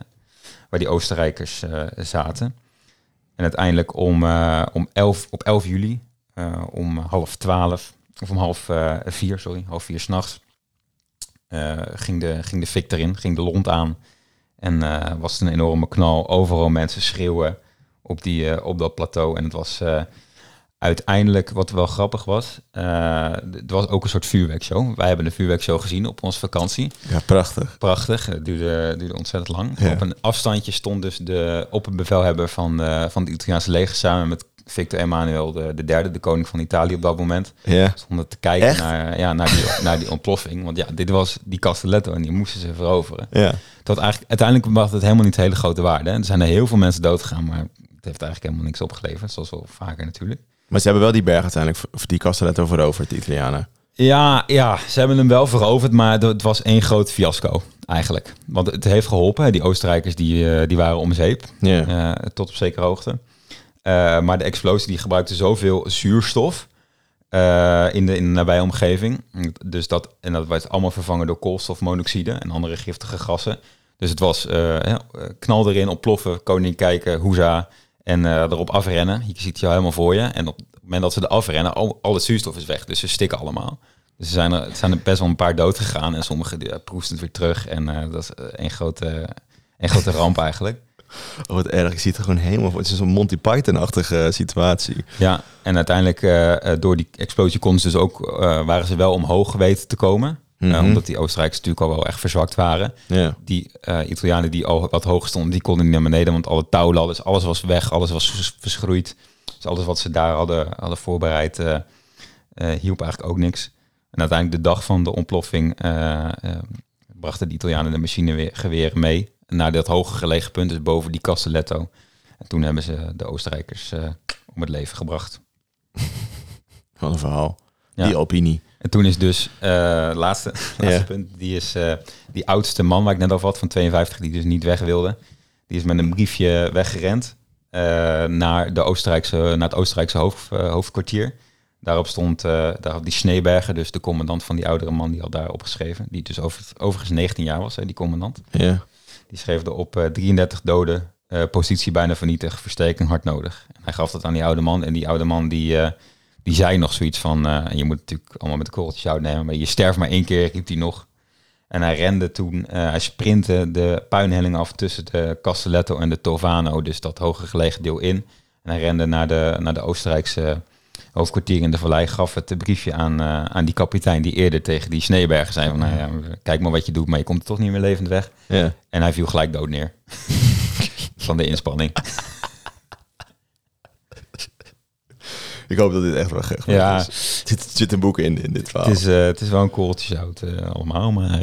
waar die Oostenrijkers zaten. En uiteindelijk om, om elf, op 11 juli, om half twaalf, of om half vier, sorry, half vier s'nachts, ging, de, ging de fik erin, ging de lont aan. En eh, was het een enorme knal. Overal mensen schreeuwen op, die, eh, op dat plateau. En het was eh, uiteindelijk, wat wel grappig was, eh het was ook een soort vuurwerkshow. Wij hebben een vuurwerkshow gezien op onze vakantie. ja, prachtig. Prachtig, het duurde, duurde ontzettend lang. Ja. Op een afstandje stond dus de opperbevelhebber van, eh, van het Italiaanse leger samen met Victor Emmanuel de, de derde, de koning van Italië op dat moment. Ja. Stonden te kijken Echt? naar, ja, naar, die, (laughs) naar die ontploffing. Want ja, dit was die Castelletto en die moesten ze veroveren. Ja. Tot eigenlijk, uiteindelijk had het helemaal niet hele grote waarde. hè. Er zijn er heel veel mensen dood gegaan, maar het heeft eigenlijk helemaal niks opgeleverd. Zoals wel vaker natuurlijk. Maar ze hebben wel die berg uiteindelijk, voor- voor die Castelletto veroverd, de Italianen. Ja, ja, ze hebben hem wel veroverd, maar het was één groot fiasco eigenlijk. Want het heeft geholpen. Die Oostenrijkers die, eh, die waren om zeep, eh, tot op zekere hoogte. Eh, maar de explosie die gebruikte zoveel zuurstof eh, in, de, in de nabije omgeving. Dus dat, en dat werd allemaal vervangen door koolstofmonoxide en andere giftige gassen. Dus het was hè, knal erin, ontploffen, koning kijken, hoeza. En erop afrennen. Je ziet je helemaal voor je. En op het moment dat ze er afrennen, al, al het zuurstof is weg. Dus ze stikken allemaal. Dus er zijn er, zijn er best wel een paar dood gegaan. En sommigen eh, proesten het weer terug. En dat is één grote, één grote ramp eigenlijk. Oh, wat erg. Ik zie het er gewoon helemaal voor. Het is zo'n Monty Python-achtige situatie. Ja, en uiteindelijk eh, eh, door die explosie konden ze dus ook, eh, waren ze wel omhoog weten te komen. Eh, Mhm. omdat die Oostenrijkers natuurlijk al wel echt verzwakt waren. Ja. Die eh, Italianen die al wat hoog stonden, die konden niet naar beneden. Want alle touwladders, alles was weg, alles was vers- verschroeid. Dus alles wat ze daar hadden, hadden voorbereid, eh, eh, hielp eigenlijk ook niks. En uiteindelijk de dag van de ontploffing eh, eh, brachten de Italianen de machinegeweren mee naar dat hoger gelegen punt, dus boven die Castelletto. En toen hebben ze de Oostenrijkers eh, om het leven gebracht. (laughs) Wat een verhaal. Ja. Die opinie. En toen is dus, eh laatste, (laughs) laatste punt, die is eh, die oudste man waar ik net over had, van 52, die dus niet weg wilde. Die is met een briefje weggerend naar, de Oostenrijkse, naar het Oostenrijkse hoofd, hoofdkwartier. Daarop stond eh, daar die Schneeberger, dus de commandant van die oudere man, die had daar opgeschreven. Die dus over, overigens 19 jaar was, hè, die commandant. Ja. Die schreef erop eh 33 doden, eh, positie bijna vernietigd, versterking hard nodig. En hij gaf dat aan die oude man en die oude man die, eh, die zei nog zoiets van, eh, je moet natuurlijk allemaal met de korreltjes uitnemen, maar je sterft maar één keer, riep hij nog. En hij rende toen, hij sprintte de puinhelling af tussen de Castelletto en de Tovano, dus dat hoger gelegen deel in. En hij rende naar de, naar de Oostenrijkse hoofdkwartier in de vallei, gaf het briefje aan, eh, aan die kapitein die eerder tegen die Sneebergen zei van, nou ja, kijk maar wat je doet, maar je komt er toch niet meer levend weg. Ja. En hij viel gelijk dood neer. (laughs) van de inspanning. (laughs) Ik hoop dat dit echt wel wel Ja. is. Er zit, een boek in, in dit verhaal. Het, is, eh, het is wel een korreltje zout eh, allemaal, maar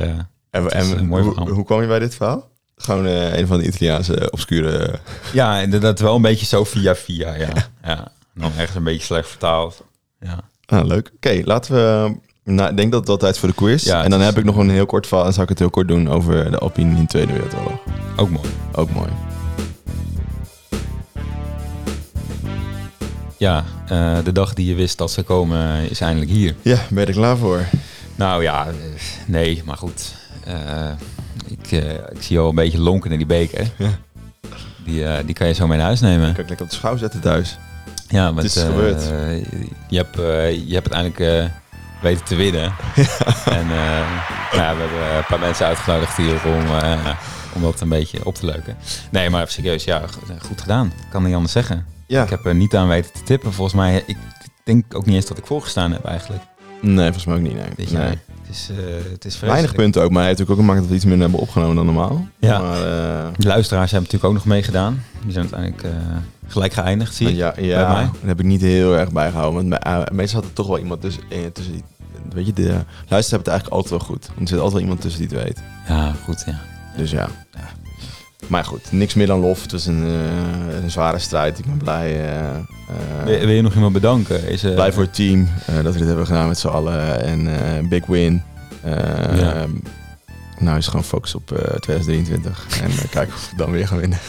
en en hoe, hoe kwam je bij dit verhaal? Gewoon een van de Italiaanse obscure... ja, inderdaad wel een beetje zo via via, ja. ja. En Dan ergens een beetje slecht vertaald. Ja. Ah, leuk. Oké, laten we... Nou, ik denk dat het wel tijd is voor de quiz. Ja, en dan is- heb ik nog een heel kort verhaal. En zal ik het heel kort doen over de Alpine in de Tweede Wereldoorlog. Ook mooi. Ook mooi. Ja, eh, de dag die je wist dat ze komen is eindelijk hier. Ja, ben je er klaar voor? Nou ja, eh, nee, maar goed. Eh, ik, eh, ik zie al een beetje lonken in die beker. Ja. Die, eh, die kan je zo mee naar huis nemen. Kan ik lekker op de schouw zetten thuis? Ja, want Het is eh, gebeurd. je, hebt, eh, je hebt uiteindelijk eh, weten te winnen. (laughs) En eh, nou ja, we hebben een paar mensen uitgenodigd hier om, eh, om dat een beetje op te leuken. Nee, maar serieus, ja, go- goed gedaan. Kan niet anders zeggen. Ja. Ik heb er niet aan weten te tippen. Volgens mij, ik denk ook niet eens dat ik voorgestaan heb eigenlijk. Nee, volgens mij ook niet. Nee. Dit Nee. jaar. Is, eh het is Weinig punten ook, maar hij heeft natuurlijk ook gemaakt dat we iets minder hebben opgenomen dan normaal. Ja. Maar, eh, De luisteraars hebben natuurlijk ook nog meegedaan. Die zijn uiteindelijk eh, gelijk geëindigd, zie ik. ja, bij ja mij. daar heb ik niet heel erg bijgehouden. Want bij- meestal had er toch wel iemand tussen, tussen die... Weet je, de luisteraars hebben het eigenlijk altijd wel goed. Want er zit altijd wel iemand tussen die het weet. Ja, goed, ja. Dus ja. Ja. Maar goed, niks meer dan lof. Het was een, eh, een zware strijd. Ik ben blij, eh, eh, Wil, wil je nog iemand bedanken? Is, blij voor het team dat we dit hebben gedaan met z'n allen. En big win. Ja. Nou is gewoon focus op eh, 2023. en kijken of we dan weer gaan winnen. (laughs)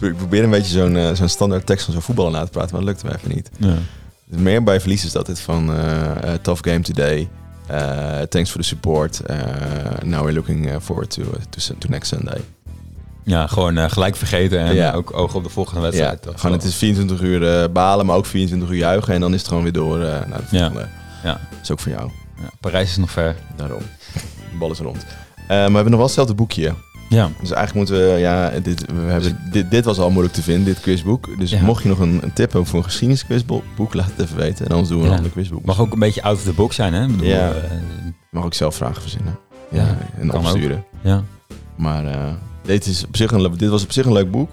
Ik probeer een beetje zo'n zo'n standaard tekst van zo'n voetbal na te praten, maar dat lukt me even niet. Ja. Meer bij verlies is dat dit van tough game today. Thanks for the support. Now we're looking forward to, to, to next Sunday. Ja, gewoon eh, gelijk vergeten en Ja. ook oog op de volgende Ja, wedstrijd. Is gewoon het is 24 uur eh, balen, maar ook 24 uur juichen. En dan is het gewoon weer door eh, naar de Ja. volgende. Ja. Dat is ook voor jou. ja, Parijs is nog ver. Daarom. De bal is rond. Maar we hebben nog wel hetzelfde boekje. Ja. Dus eigenlijk moeten we, ja, dit, we hebben, dit, dit was al moeilijk te vinden, dit quizboek. Dus Ja. mocht je nog een, een tip hebben voor een geschiedenisquizboek, laat het even weten. En anders doen we een Ja. ander quizboek. Mag ook een beetje out of the box zijn, hè? Bedoel, Ja. Mag ook zelf vragen verzinnen. Ja, Ja, en kan opsturen. ja. Maar eh, dit, is op zich een, dit was op zich een leuk boek.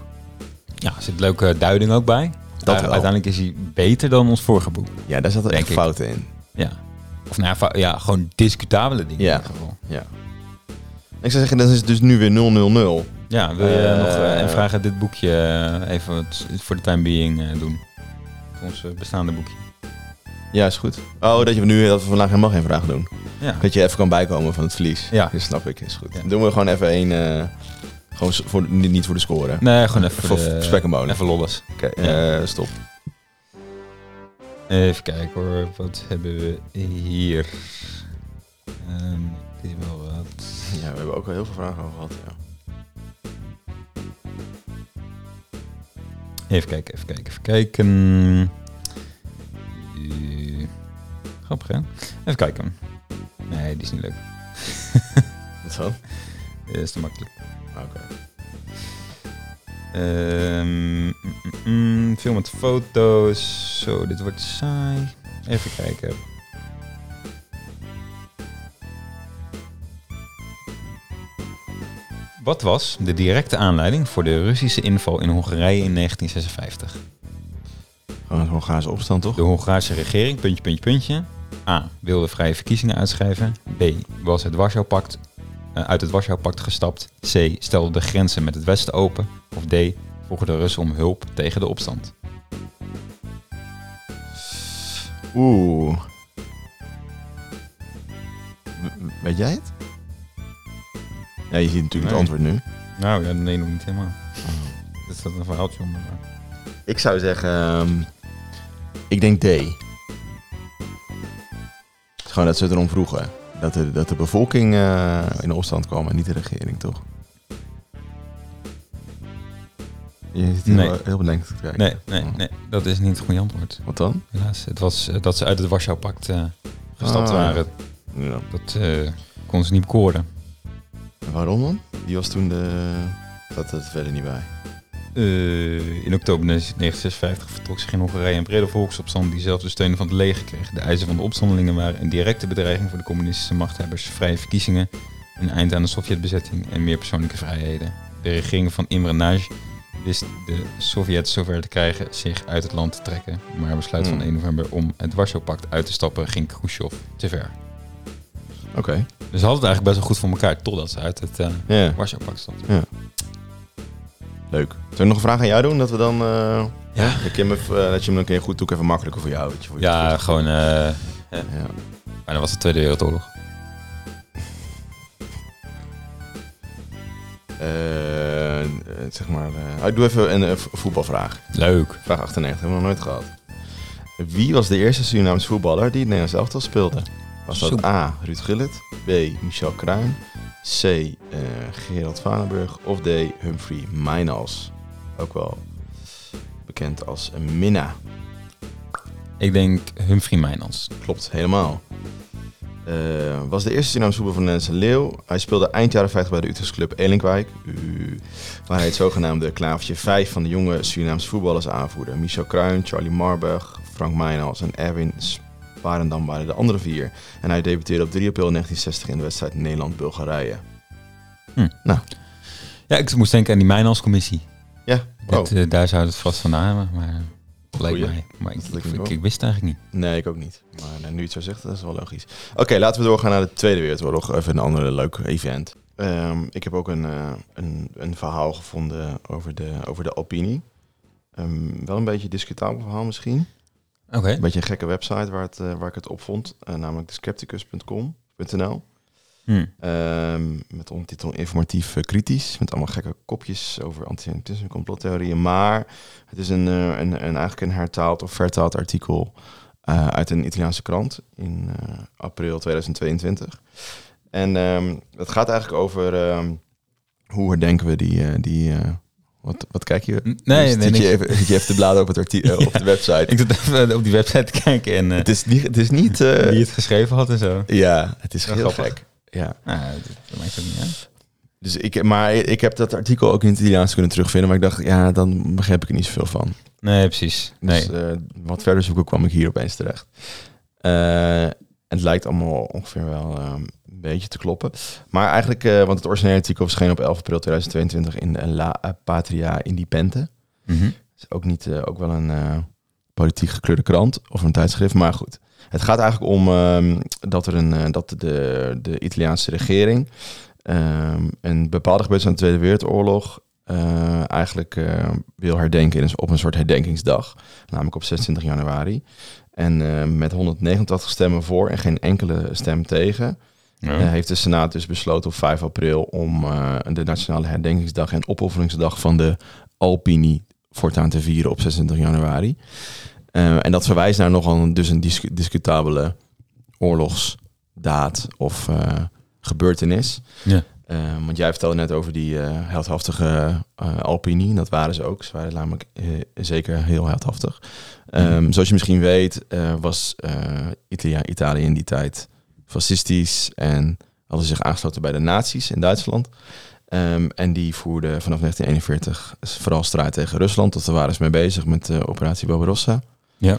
ja, er zit leuke duiding ook bij. Dat Uh, wel. uiteindelijk is hij beter dan ons vorige boek. Ja, daar zaten echt fouten in. Ja. Of nou ja, ja gewoon discutabele dingen Ja. in ieder geval. Ik zou zeggen, dat is dus nu weer 000. Ja, wil je nog eh, en vragen dit boekje eh, even voor de time being doen? Ons bestaande boekje. Ja, is goed. Oh, dat je nu dat we vandaag helemaal geen vragen doen. Ja. Dat je even kan bijkomen van het verlies. Ja. Dat snap ik, is goed. Ja. Dan doen we gewoon even één, eh, gewoon voor, niet niet voor de score. Nee, gewoon even Voor de- spek en bonen. Even lolles. Oké, Ja. eh, stop. Even kijken hoor, wat hebben we hier? Ehm die wel wat. Ja, we hebben ook al heel veel vragen over gehad. Ja. Even kijken, even kijken, even kijken. Eh, grappig hè? Even kijken. Nee, die is niet leuk. Wat dan? (laughs) Dat is te makkelijk. Oké. Ehm, mm, mm, mm, film met foto's. Zo, dit wordt saai. Even kijken. Wat was de directe aanleiding voor de Russische inval in Hongarije in 1956? Gewoon een Hongaarse opstand, toch? De Hongaarse regering, puntje, puntje, puntje. A. Wilde vrije verkiezingen uitschrijven. B. Was het Warschau-pact uit het Warschau-pact gestapt. C. Stelde de grenzen met het Westen open. Of D. Vroegen de Russen om hulp tegen de opstand. Oeh. Weet jij het? Ja, je ziet natuurlijk Nee. het antwoord nu. Nou ja, nee, nog niet helemaal. Dit is een verhaaltje om. Ik zou zeggen... ehm, ik denk D. Gewoon dat ze het erom vroegen. Dat de, dat de bevolking eh, in opstand kwam en niet de regering, toch? Je zit hier Nee. heel bedenkt te kijken. Nee, nee, Oh. nee, dat is niet het goede antwoord. Wat dan? Helaas. Het was eh, dat ze uit het Warschau-pact eh, gestapt Ah, waren. Ja. Dat eh kon ze niet bekoren. En waarom dan? Die was toen de... Dat het verder niet bij. Eh, in oktober 1956 vertrok zich in Hongarije een brede volksopstand die zelfs de steun van het leger kreeg. De eisen van de opstandelingen waren een directe bedreiging voor de communistische machthebbers, vrije verkiezingen, een eind aan de Sovjetbezetting en meer persoonlijke vrijheden. De regering van Imre Nagy wist de Sovjets zover te krijgen zich uit het land te trekken, maar besluit van Hmm. 1 november om het Warschau-pact uit te stappen ging Khrushchev te ver. Oké. Dus ze hadden het eigenlijk best wel goed voor elkaar totdat ze uit het eh Ja, Warschau-pact stapten. Leuk. Zullen we nog een vraag aan jou doen? Dat we dan... eh Ja. dat, je hem even, eh, dat je hem dan een keer goed doet. Even makkelijker voor jou. weet je, voor je Ja, goed. gewoon, eh Ja. bijna was de Tweede Wereldoorlog. Zeg maar... ik doe even een vo- voetbalvraag. Leuk. Vraag 98, hebben we nog nooit gehad. Wie was de eerste Surinaamse voetballer die het Nederlands elftal speelde? Was dat. A. Ruud Gullit, B. Michel Kruijn, C. eh, Gerald Vanenburg of D. Humphrey Mijnals? Ook wel bekend als Minna. Ik denk Humphrey Mijnans. Klopt, helemaal. Eh, was de eerste Surinaamse van Nederlandse Leeuw. Hij speelde eind jaren 50 bij de Utrechtse club Elinkwijk. Waar hij het zogenaamde klavertje 5 van de jonge Surinaamse voetballers aanvoerde. Michel Kruijn, Charlie Marburg, Frank Meijnals en Erwin Sparendam waren de andere vier. En hij debuteerde op 3 april 1960 in de wedstrijd Nederland-Bulgarije. Ja, ik moest denken aan die Mijnans-commissie. Ja, oh. Dit, eh, daar zou het vast van hebben, maar lijkt mij. Maar ik, Dat wist het eigenlijk niet. Nee, ik ook niet. Maar nou, nu je het zo zegt, dat is wel logisch. Oké, laten we doorgaan naar de Tweede Wereldoorlog. Even een andere leuk event. Ehm, ik heb ook een, eh, een, een verhaal gevonden over de, over de Alpini. Ehm, wel een beetje discutabel verhaal misschien. Een beetje een gekke website waar, het, eh, waar ik het op vond. eh, namelijk theskepticus.com.nl. Hm. Ehm, met ondertitel informatief eh, kritisch. Met allemaal gekke kopjes over antisemitisme en complottheorieën. Maar het is een, eh, een, een, eigenlijk een hertaald of vertaald artikel uit een Italiaanse krant in april 2022. En ehm, het gaat eigenlijk over ehm, hoe herdenken we die... die wat, wat kijk je? Nee, nee, je even, even te bladeren op, het arti- eh, op de (laughs) website. Ik zat even op die website te kijken en eh, Het is niet... Het is niet (laughs) eh, wie het geschreven had en zo. ja, het is heel grappig. gek. Ja. Nou, dat, maakt ook niet uit. Dus ik, maar ik heb dat artikel ook in het Italiaans kunnen terugvinden. Maar ik dacht, ja, dan begrijp ik er niet zoveel van. Nee, precies. Nee. Dus eh, wat verder zoeken kwam ik hier opeens terecht. Eh, het lijkt allemaal ongeveer wel eh, een beetje te kloppen. Maar eigenlijk, eh, want het originele artikel verscheen op 11 april 2022 in eh, La Patria Indipendente. Mhm. is ook niet eh, ook wel een eh, politiek gekleurde krant of een tijdschrift, maar goed. Het gaat eigenlijk om ehm, dat er een dat de, de Italiaanse regering ehm, een bepaalde gebeurtenis aan de Tweede Wereldoorlog eigenlijk wil herdenken in op een soort herdenkingsdag, namelijk op 26 januari. En met 189 stemmen voor en geen enkele stem tegen, Ja. eh, heeft de Senaat dus besloten op 5 april om eh, de Nationale Herdenkingsdag en Opofferingsdag van de Alpini voortaan te vieren op 26 januari. Eh, en dat verwijst naar nogal een, dus een dis- discutabele oorlogsdaad of gebeurtenis. Ja. Want jij vertelde net over die eh, heldhaftige eh, Alpini. Dat waren ze ook. Ze waren namelijk zeker heel heldhaftig. Ehm, Zoals je misschien weet, was Italia, Italië in die tijd fascistisch en hadden zich aangesloten bij de nazi's in Duitsland. Ehm, en die voerden vanaf 1941 vooral strijd tegen Rusland. Daar waren ze mee bezig met de operatie Barbarossa. Ja.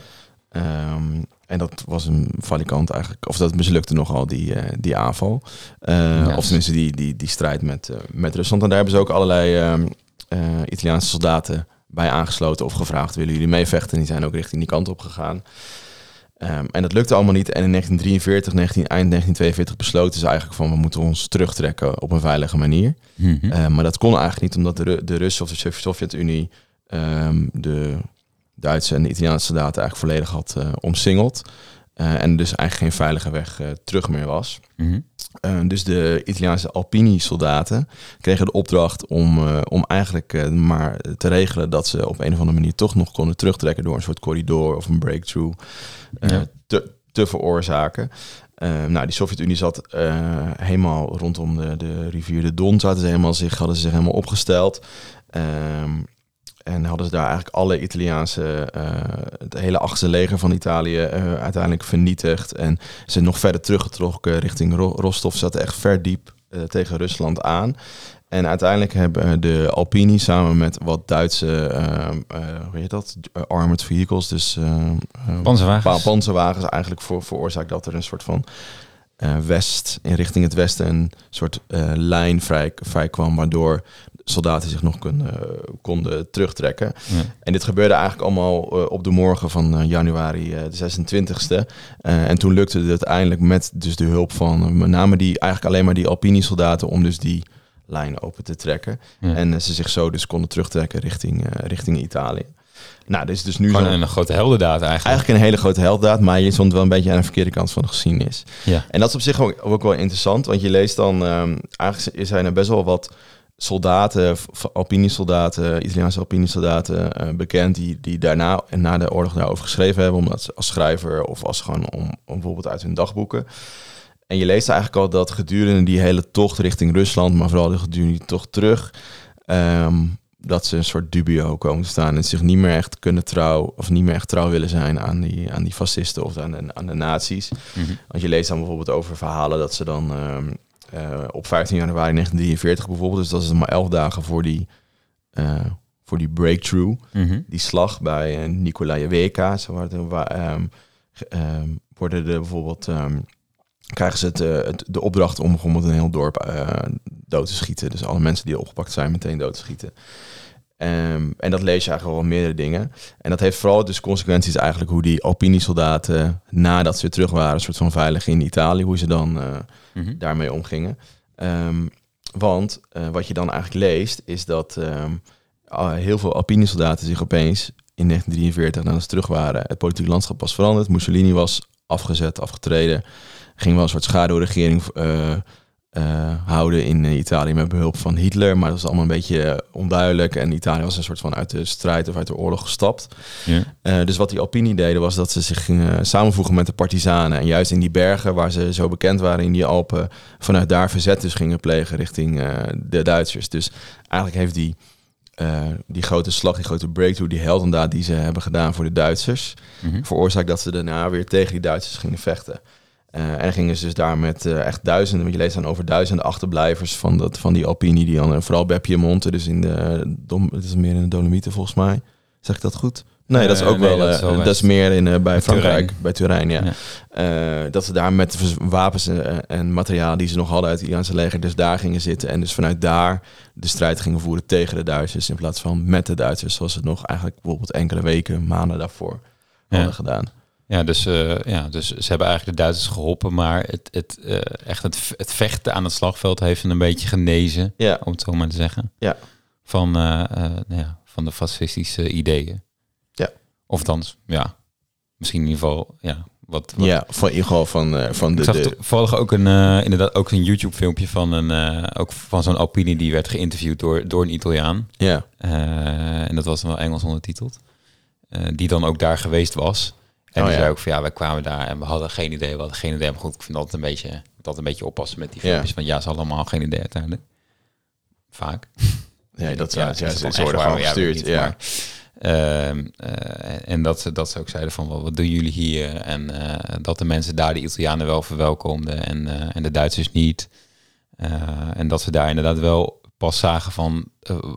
Ehm, en dat was een valikant eigenlijk, of dat mislukte nogal, die, eh, die aanval. Eh, Ja. Of tenminste die, die, die strijd met, eh, met Rusland. En daar hebben ze ook allerlei eh, Italiaanse soldaten bij aangesloten of gevraagd, willen jullie meevechten? En die zijn ook richting die kant op gegaan. Ehm, en dat lukte allemaal niet. En in 1943, 19, eind 1942 besloten ze eigenlijk van we moeten ons terugtrekken op een veilige manier. Mhm. Eh, maar dat kon eigenlijk niet, omdat de, Ru- de Russen of de Sov- Sovjet-Unie ehm, de Duitse en de Italiaanse soldaten eigenlijk volledig had eh, omsingeld. Eh, en dus eigenlijk geen veilige weg eh, terug meer was. Mhm. Eh, dus de Italiaanse Alpini-soldaten kregen de opdracht om, om eigenlijk maar te regelen dat ze op een of andere manier toch nog konden terugtrekken door een soort corridor of een breakthrough Ja. te, te veroorzaken. Nou, die Sovjet-Unie zat helemaal rondom de, de rivier de Don, zaten ze helemaal zich, hadden ze zich helemaal opgesteld. Ehm, en hadden ze daar eigenlijk alle Italiaanse, eh, het hele achtste leger van Italië eh, uiteindelijk vernietigd. En ze nog verder teruggetrokken richting Ro Rostov, zaten echt ver diep eh, tegen Rusland aan. En uiteindelijk hebben de Alpini samen met wat Duitse, ehm, eh, hoe heet dat, armored vehicles, dus ehm, Panzerwagens. pa- panzerwagens eigenlijk voor, veroorzaakt dat er een soort van west, in richting het westen, een soort eh, lijn vrij, vrij kwam, waardoor soldaten zich nog kunnen, konden terugtrekken. Ja. En dit gebeurde eigenlijk allemaal eh, op de morgen van eh, januari eh, de 26e. Eh, en toen lukte het uiteindelijk met dus de hulp van eh, met name die, eigenlijk alleen maar die Alpini-soldaten om dus die lijn open te trekken. Ja. En eh, ze zich zo dus konden terugtrekken richting, eh, richting Italië. Nou, dit is dus nu Gewoon een grote heldendaad eigenlijk. eigenlijk een hele grote helddaad, maar je stond wel een beetje aan de verkeerde kant van de geschiedenis. Ja. En dat is op zich ook, ook wel interessant, want je leest dan, ehm, eigenlijk zijn er best wel wat soldaten, Alpini-soldaten, Italiaanse Alpini-soldaten eh, bekend, die, die daarna en na de oorlog daarover geschreven hebben, omdat ze als schrijver of als gewoon om, om bijvoorbeeld uit hun dagboeken. En je leest eigenlijk al dat gedurende die hele tocht richting Rusland, maar vooral gedurende die tocht terug, ehm, dat ze een soort dubio komen te staan en zich niet meer echt kunnen trouw of niet meer echt trouw willen zijn aan die, aan die fascisten of aan de, aan de nazi's. Mhm. Want je leest dan bijvoorbeeld over verhalen dat ze dan ehm, eh, op 15 januari 1943 bijvoorbeeld, dus dat is maar elf dagen voor die, eh, voor die breakthrough, Mhm. die slag bij uh, Nikolajeweka, zo worden, waar, ehm, ehm, worden er bijvoorbeeld ehm, krijgen ze het, eh, het- de opdracht om bijvoorbeeld een heel dorp eh, dood te schieten. Dus alle mensen die opgepakt zijn meteen dood te schieten. Ehm, en dat lees je eigenlijk wel meerdere dingen. En dat heeft vooral dus consequenties eigenlijk hoe die Alpini-soldaten nadat ze terug waren, een soort van veilig in Italië, hoe ze dan eh, Mhm. daarmee omgingen. Ehm, want eh, wat je dan eigenlijk leest, is dat ehm, heel veel Alpini-soldaten zich opeens in 1943, nadat ze terug waren, het politieke landschap was veranderd. Mussolini was afgezet, afgetreden. Ging wel een soort schaduwregering eh, houden in eh, Italië met behulp van Hitler. Maar dat was allemaal een beetje eh, onduidelijk. En Italië was een soort van uit de strijd of uit de oorlog gestapt. Ja. Dus wat die Alpini deden was dat ze zich gingen samenvoegen met de partizanen. En juist in die bergen waar ze zo bekend waren in die Alpen, vanuit daar verzet dus gingen plegen richting de Duitsers. Dus eigenlijk heeft die, die grote slag, die grote breakthrough, die heldendaad die ze hebben gedaan voor de Duitsers, Mhm. veroorzaakt dat ze daarna weer tegen die Duitsers gingen vechten. Eh, en gingen ze dus daar met eh, echt duizenden, want je leest dan over duizenden achterblijvers van, dat, van die Alpini, die dan vooral bij Piemonte, dus in de, Dom, het is meer in de Dolomieten volgens mij. Zeg ik dat goed? Nee, dat is Eh, ook nee, wel, dat is wel dat West. is meer in, bij Bij Frankrijk, Turijn. bij Turijn, ja. Ja. Dat ze daar met wapens en, en materiaal die ze nog hadden uit het Iraanse leger, dus daar gingen zitten en dus vanuit daar de strijd gingen voeren tegen de Duitsers in plaats van met de Duitsers, zoals ze het nog eigenlijk bijvoorbeeld enkele weken, maanden daarvoor Ja. hadden gedaan. Ja, dus, eh, ja, dus ze hebben eigenlijk de Duitsers geholpen, maar het, het, eh, echt het, het vechten aan het slagveld heeft hen een beetje genezen, Ja, om het zo maar te zeggen. Ja. Van, nou ja, van de fascistische ideeën. Ja. Of dan, ja, misschien in ieder geval, ja, wat... wat ja van, in ieder geval van, van de, ik zag de, toevallig ook een, inderdaad ook een YouTube filmpje van een, ook van zo'n Alpini die werd geïnterviewd door, door een Italiaan. ja, en dat was dan wel Engels ondertiteld. Die dan ook daar geweest was. En Oh, die ja. zei ook van ja, wij kwamen daar en we hadden geen idee. We hadden geen idee. Maar goed, ik vind altijd een beetje, altijd een beetje oppassen met die Ja. filmpjes. Want ja, ze hadden allemaal geen idee uiteindelijk. Vaak. (laughs) ja, dat Ja, ja, is ja, ze, worden gewoon Ja, gestuurd. Ja, maar, ehm, eh, en dat ze, dat ze ook zeiden van wat, doen jullie hier? En eh, dat de mensen daar de Italianen wel verwelkomden en, eh, en de Duitsers niet. En dat ze daar inderdaad wel pas zagen van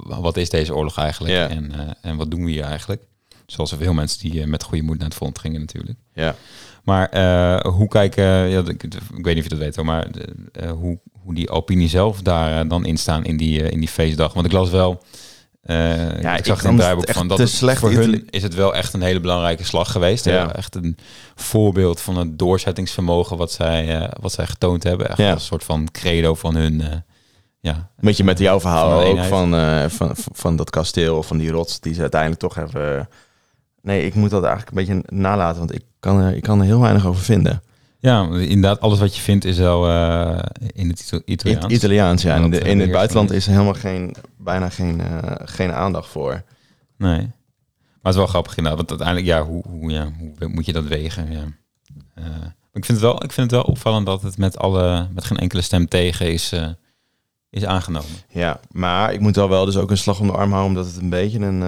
wat is deze oorlog eigenlijk? Ja. En, en wat doen we hier eigenlijk? Zoals er veel mensen die eh, met goede moed naar het front gingen natuurlijk. ja. Maar eh, hoe kijken, ja, ik, ik weet niet of je dat weet hoor, maar eh, hoe, hoe die opinie zelf daar dan in staan in die, in die feestdag. Want ik las wel, Ja, ik ik zag in kan het draaiboek van dat slecht voor hun is het wel echt een hele belangrijke slag geweest. Ja. Echt een voorbeeld van het doorzettingsvermogen wat zij, wat zij getoond hebben. Echt Ja. een soort van credo van hun, ja, Met je met jouw verhaal Van ook van, van, van dat kasteel of van die rots die ze uiteindelijk toch hebben. Nee, ik moet dat eigenlijk een beetje nalaten, want ik kan er, ik kan er heel weinig over vinden. ja, inderdaad, alles wat je vindt is wel eh, in het Italiaans. Italiaans, ja. En de- in het buitenland is er helemaal geen, bijna geen, eh, geen aandacht voor. Nee. Maar het is wel grappig inderdaad. Want uiteindelijk, ja, hoe, hoe, ja, hoe moet je dat wegen? Ja. Eh, ik, vind het wel, ik vind het wel opvallend dat het met, alle, met geen enkele stem tegen is, is aangenomen. Ja, maar ik moet wel wel dus ook een slag om de arm houden... omdat het een beetje een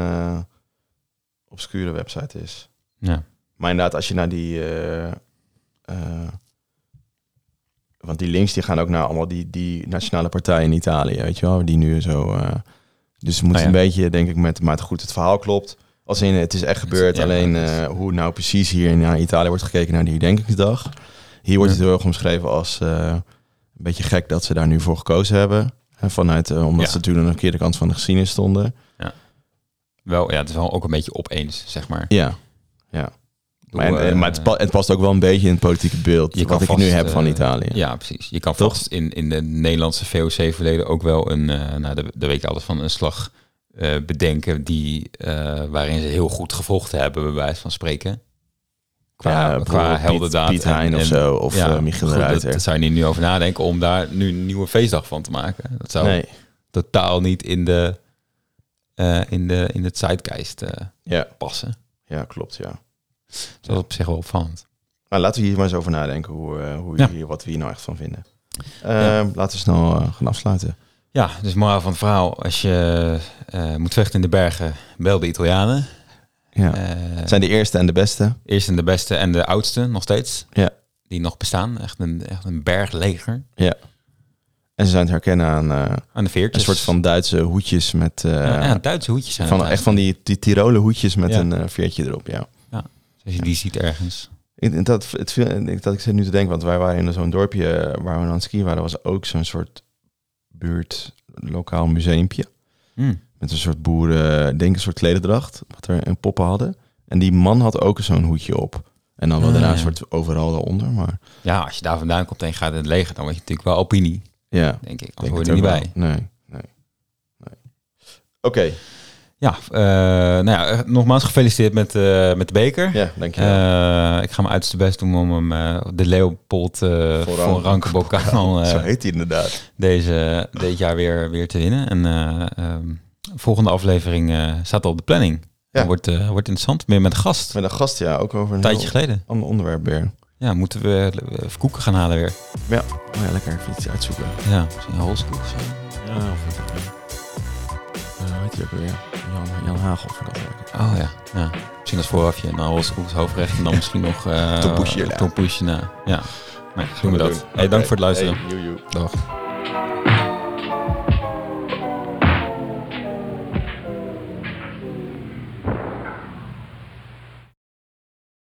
obscure website is. Ja. Maar inderdaad, als je naar die... eh, eh, want die links die gaan ook naar allemaal die, die nationale partijen in Italië, weet je wel, die nu zo. eh, dus Oh ja. een beetje, denk ik, met, maar goed, het verhaal klopt. Als in, het is echt gebeurd. ja, alleen hoe nou precies hier naar Italië wordt gekeken naar die herdenkingsdag. Hier wordt Ja. het heel erg omschreven als een beetje gek dat ze daar nu voor gekozen hebben. En vanuit, omdat Ja. ze toen aan de verkeerde kant van de geschiedenis stonden. Wel, ja, het is wel ook een beetje opeens, zeg maar. Ja, ja. Maar, Hoe, en- eh, maar het, pa- het past ook wel een beetje in het politieke beeld. Je wat ik nu heb van eh, Italië. Ja, precies. Je kan Toch? vast in, in de Nederlandse VOC-verleden ook wel een, eh nou, de, de weet ik alles van, een slag bedenken die, waarin ze heel goed gevochten hebben, bij wijze van spreken. Qua, Ja, qua heldendaad. Piet, Piet Hein en- of zo. Of ja, Michiel goed, Ruiter. Daar zou je niet nu over nadenken om daar nu een nieuwe feestdag van te maken. Dat zou nee, totaal niet in de, eh, in de, in het zeitgeist eh, ja, passen. ja, klopt, ja. Dat is op zich wel opvallend. Nou, laten we hier maar eens over nadenken hoe, eh, hoe Ja. hier, wat we hier nou echt van vinden. Ja. Laten we snel gaan afsluiten. Ja, dus moraal van het verhaal. Als je moet vechten in de bergen, bel de Italianen. Ja. Zijn de eerste en de beste. eerst en de beste en de oudste nog steeds. Ja. Die nog bestaan. Echt een, echt een bergleger. En ze zijn te herkennen aan eh, Aan de een soort van Duitse hoedjes met... eh, ja, ja, Duitse hoedjes zijn van, het echt van die, die Tirolen hoedjes met Ja. een eh, veertje erop, ja. Als je die ziet ergens. Ik, dat, het, ik- dat ik zit nu te denken, want wij waren in zo'n dorpje waar we aan het skiën waren, was ook zo'n soort buurt, lokaal museumpje. Hmm. Met een soort boeren, denk een soort klededracht, wat er een poppen hadden. En die man had ook zo'n hoedje op. En dan wel Ah, daarna ja. een soort overal daaronder, maar Ja, als je daar vandaan komt en je gaat in het leger, dan word je natuurlijk wel opinie, ja. denk ik. Anders word het je er niet bij. Nee, nee, nee. Oké, Ja, eh, nou ja, eh, nogmaals gefeliciteerd met, eh, met de beker. ja, dank je. Eh, ik ga mijn uiterste best doen om hem de Leopold Voor voor Rankenbokaal (laughs) Zo uh, heet hij inderdaad. deze, dit jaar weer, weer te winnen. En ehm, volgende aflevering staat al op de planning. Ja. Wordt, wordt interessant. Meer met een gast. Met een gast, ja, ook over een tijdje geleden. ander onderwerp weer. Ja, moeten we even koeken gaan halen weer. Ja, oh ja lekker even iets uitzoeken. Ja, misschien holskoek of zo. Ja, of wat. Uh, heet hij ook weer? Jan, Jan Hagel ik dat. Oh ja, ja. Misschien als voorafje. En dan holskoek als hoofdrecht. En dan misschien nog... Uh, Tompoesje erna. Tompoesje na. Ja, nee, doen we dat. doen. Hey, dank voor het luisteren. Hey, joe, joe. Dag.